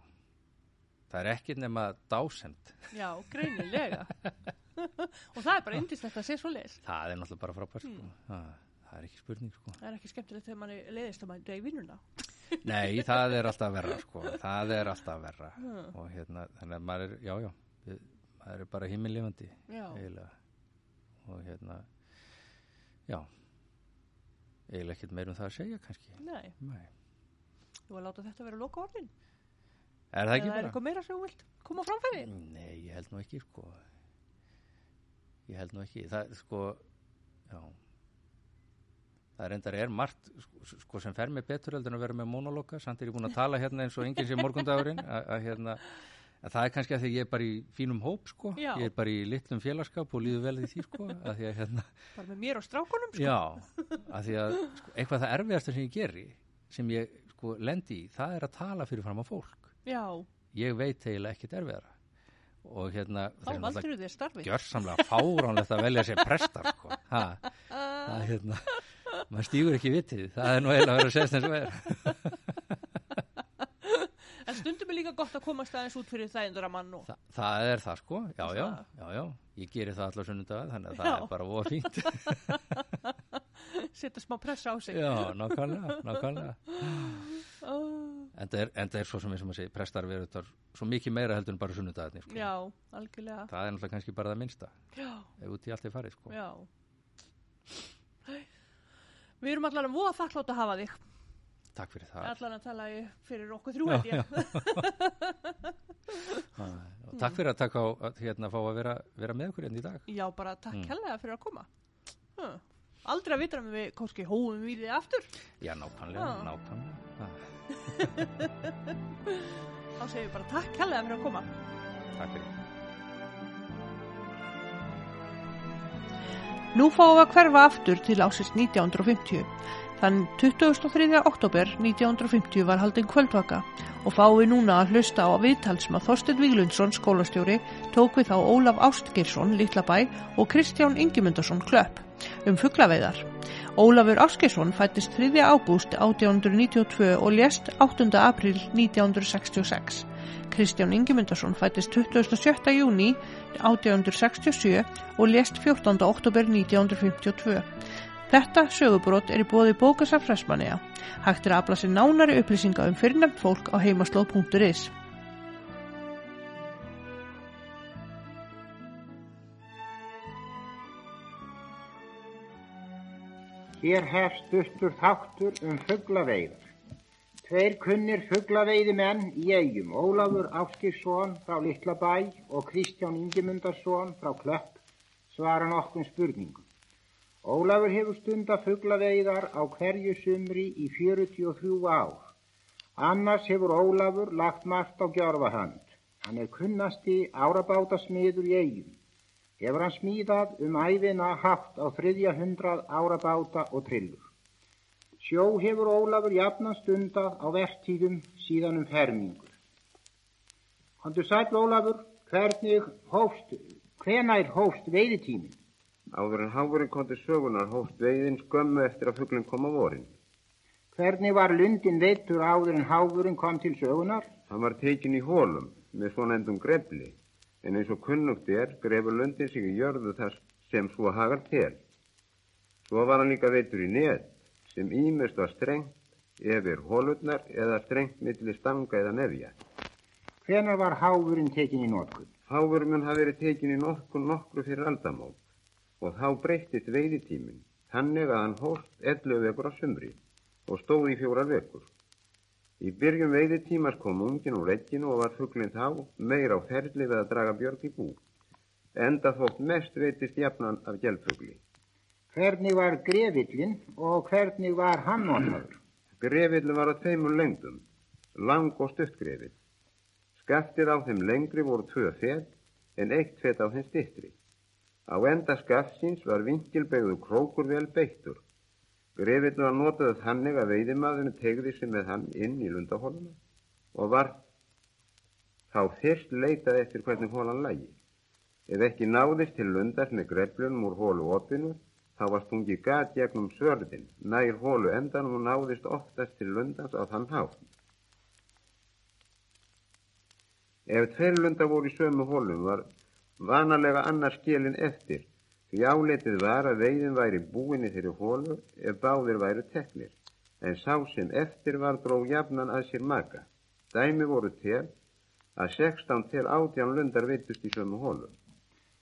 það er ekkert nema dásend já, greinilega. og það er bara indislegt að sé svo leis. það er náttúrulega bara frábært Mm. sko. það, það er ekki spurning sko. Það er ekki skemmtilegt þegar manni leiðist að maður í vinnuna. nei, það er alltaf verra sko. það er alltaf verra Hmm. og hérna, þannig að maður er, já, já við, maður er bara himinlifandi Já, eiginlega og hérna já eiginlega ekkert meir um það að segja kannski nei, nei. þú var að láta þetta vera loka orðin. Er það ekki Eða er bara? eitthvað meira sem þú vilt koma framfæri? nei, ég held nú ekki sko ég held nú ekki það sko já það reyndar er margt sko, sko sem fer mig betur heldur en að vera með monologa samt er ég búin að tala hérna eins og enginn sem morgundagurinn að að hérna að það er kannski að því ég er bara í fínum hóp sko Já. ég er bara í litlum félagskap og líður vel í því sko að því að hérna Bara með mér og strákunum, sko. Já, að því að sko, eitthvað það erfiðasta sem ég geri sem ég sko lendi í, það er að tala fyrir fram á fólk. Já, Ég veit eiginlega ekkert erfiðara. Og hérna, þá valdur þér starfið. gjörsamlega fáránlegt að velja sér prestar, sko. Ha, það er hérna, maður stígur ekki vitið, það er nú eiginlega að vera að segja þess að vera. En stundum er líka gott að komast aðeins út fyrir þægindur að mann. Þa, það er það, sko, já, já, Það. já, já, ég geri það allar sunnudag, þannig að það Já. er bara voða fínt. Setja smá pressa á sig. Já, nákvæmlega, nákvæmlega. Oh, En það er, en það er svo sem ég sem að segja, prestar verður þar svo mikið meira heldur en bara sunnudagarnir, sko. já, algjörlega. Það er náttúrulega kannski bara það minnsta, Já, ef út í allt er farið, sko. já. Við erum allan að voða þakklátt að hafa þig. Takk fyrir það. Allan að tala fyrir okkur þrjú held ég. Og takk fyrir að taka á að hérna fá að vera, vera með okkur hérna í dag. Já, bara takk Mm. hellega fyrir að koma. Huh. Aldrei að vitra með við kannski hóum við þið aftur. Já, nákvæmlega, Já. nákvæmlega. Þá segjum við bara takk hellega fyrir að koma. takk fyrir. Nú fáum við að hverfa aftur til ásins 1950. Þann 23. oktober 1950 var haldin kvöldvaka og við núna að hlusta á að Þorstein Víglundsson skólastjóri tók við þá Ólaf Ástgeirsson Litlabæ og Kristján Ingimundarsson Klöpp um fugglaveiðar. Ólafur Ástgeirsson fættist 3. ágúst 1892 og lést 8. april 1966. Kristján Ingimundarsson fættist 27. júni 1867 og lést 14. oktober 1952. Þetta sögubrót er í bóði bókasaf Fressmanniða. Hægt er að afla sér nánari upplýsinga um fyrirnefnt fólk á heimaslóð.is. Hér hefst stuttur þáttur um fugglaveiðar. Tveir kunnir fugglaveiði menn í eigum, Ólafur Áskilsson frá Littlabæ og Kristján Ingemundarsson frá Klöpp svara nokkun spurningum. Ólafur hefur stunda fugglaveiðar á hverju sumri í 43 ár. Annars hefur Ólafur lagt margt á gjörfahand. Hann er kunnasti árabátasmiður í eigum. Hefur hann smíðað um æfina haft á þriðja hundrað árabáta og trillur. Sjó hefur Ólafur jafnan stundað á vertíðum síðan um fermingur. Kondur sæl Ólafur, hvernig hófst, hvenær hófst veiðitímin? Áður en háfurinn kom til sögunar hófst veiðin skömmu eftir að fugglinn kom á vorin. Hvernig var lundin veittur áður en háfurinn kom til sögunar? Hann var tekin í hólum með svona endum grefli, en eins og kunnugt er grefur lundin sig í jörðu þar sem svo hagar til. Svo var hann líka veittur í neð sem ímest var strengt yfir hólurnar eða strengt millir stanga eða nefja. Hvenar var háfurinn tekin í nokkur? Háfurinn mun hafi verið tekin í nokkur nokkru fyrir aldamót og þá breyttist veiðitíminn, þannig að hann hóst 11 vekur á sumri og stóð í fjórar vekur. Í byrjum veiðitímas kom ungin úr regginu og var fugglinn þá meir á ferli við að draga björg í bú. Enda þótt mest veitist jafnan af gelfugli. Hvernig var grefillin og hvernig var hann notaður? Grefillin var á tveimur lengdum, lang og stuttgrefill. Skaftir á þeim lengri voru tvö fett en eitt fett á þeim stittri. Á enda skaftsins var vinkilbegðu krókur vel beittur. Grefillin var notaðið þannig að veidimaðurinn tegði sig með hann inn í lundahóluna og var þá fyrst leitað eftir hvernig hólan lægi. Ef ekki náðist til lundast með greflunum úr hólu opinu Þá var stungið gat gegnum svörðin, nær hólu endan og náðist oftast til lundans á þann hátt. Ef tveir lundar voru í sömu hólum var vanalega annars skilin eftir, því áletið var að veiðin væri búinni þeirri hólu ef báðir væri teknir, en sá sem eftir var dróð jafnan að sér maka. Dæmi voru til að 16 til 18 lundar veitust í sömu hólum.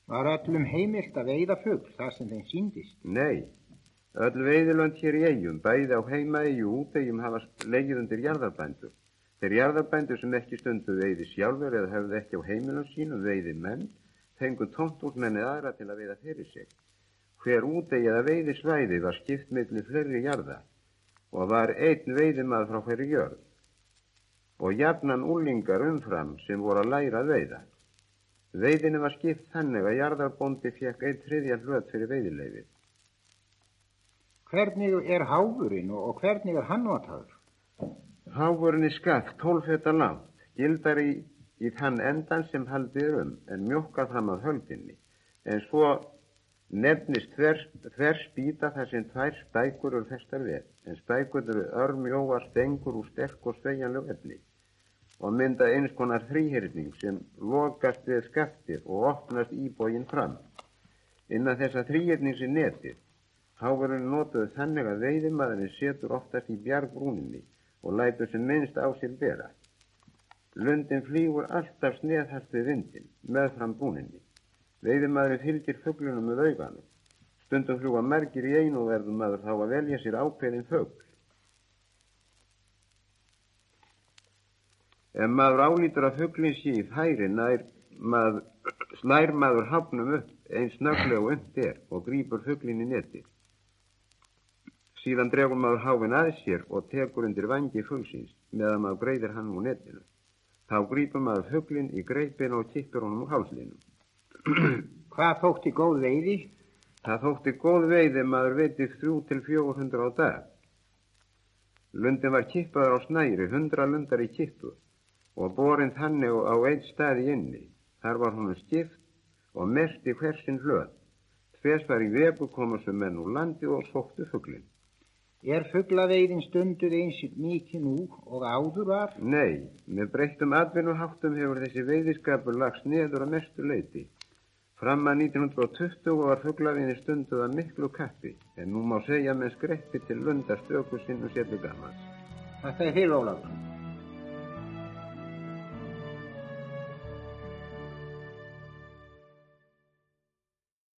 Var öllum heimilt að veiða fugg þar sem þeim síndist? Nei, öll veiðilönd hér í eigum, bæði á heimaegi og útegjum hafa leigið undir jarðarbændur. Þeir jarðarbændur sem ekki stundu veiði sjálfur eða hefði ekki á heimilum sínum veiði menn, fengu tóntúsmenni aðra til að veiða fyrir sig. Hver útegi eða veiði svæði var skipt millir fleiri jarða og var einn veiðimað frá hverju jörð og jafnan úlingar umfram sem voru að læra að veiða. Veiðinu var skipt þannig að jarðarbóndi fekk einn þriðja hlut fyrir veiðilegið. Hvernig er háfurinn og hvernig er hann notaður? Háfurinn er skatt 12 feta langt, gildar í, í þann endan sem haldir um en mjókkar fram af höldinni. En svo nefnist þvers, þvers býta þar sem tvær spækur eru festar við, en spækur eru örmjóar stengur úr sterk og sveianleg efni og mynda eins konar þrýhyrning sem lokast við skaftir og opnast íbógin fram. Innan þessa þrýhyrnings er netið. Háverðurinn notuðu þannig að veiðimaðurinn setur oftast í bjargbrúninni og lætur sem minnst á sér bera. Lundin flýgur alltaf sneðhast við vindin, meðfram brúninni. Veiðimaðurinn fylgir fugglunum með auganum. Stundum fljúa merkir í einu og verður maður þá að velja sér ákveðin fögl. Ef maður álítur að fugglinn sé í færi nær maður, slær maður hafnum upp eins snögglega og und er og grýpur fugglinn í neti. Síðan dregur maður háfinn að sér og tekur undir vangi fuggsins meðan maður greiðir hann úr netinu. Þá grýpur maður fugglinn í greipinu og tippur honum úr hálslinu. Hvað þótti góð veiði? Það þótti góð veiði maður veitið 3-400 á dag. Lundin var kippaður á snæri, 100 lundar í kippu og borin þannig á einn staði inni. Þar var hún skipt og mest í hversin hlöð. Tvers var í veku komu sem menn úr landi og sóttu fugglin. Er fugglaveiðin stundur eins mikið nú og áður var? Nei, með breyttum atvinnuháttum hefur þessi veiðiskapur lagst neður að mestu leiti. Fram að 1920 var fugglavinni stunduð að miklu kappi, en nú má segja með skreppi til lundastöku sinn og sérlu gammans. Þetta er heil Ólafur.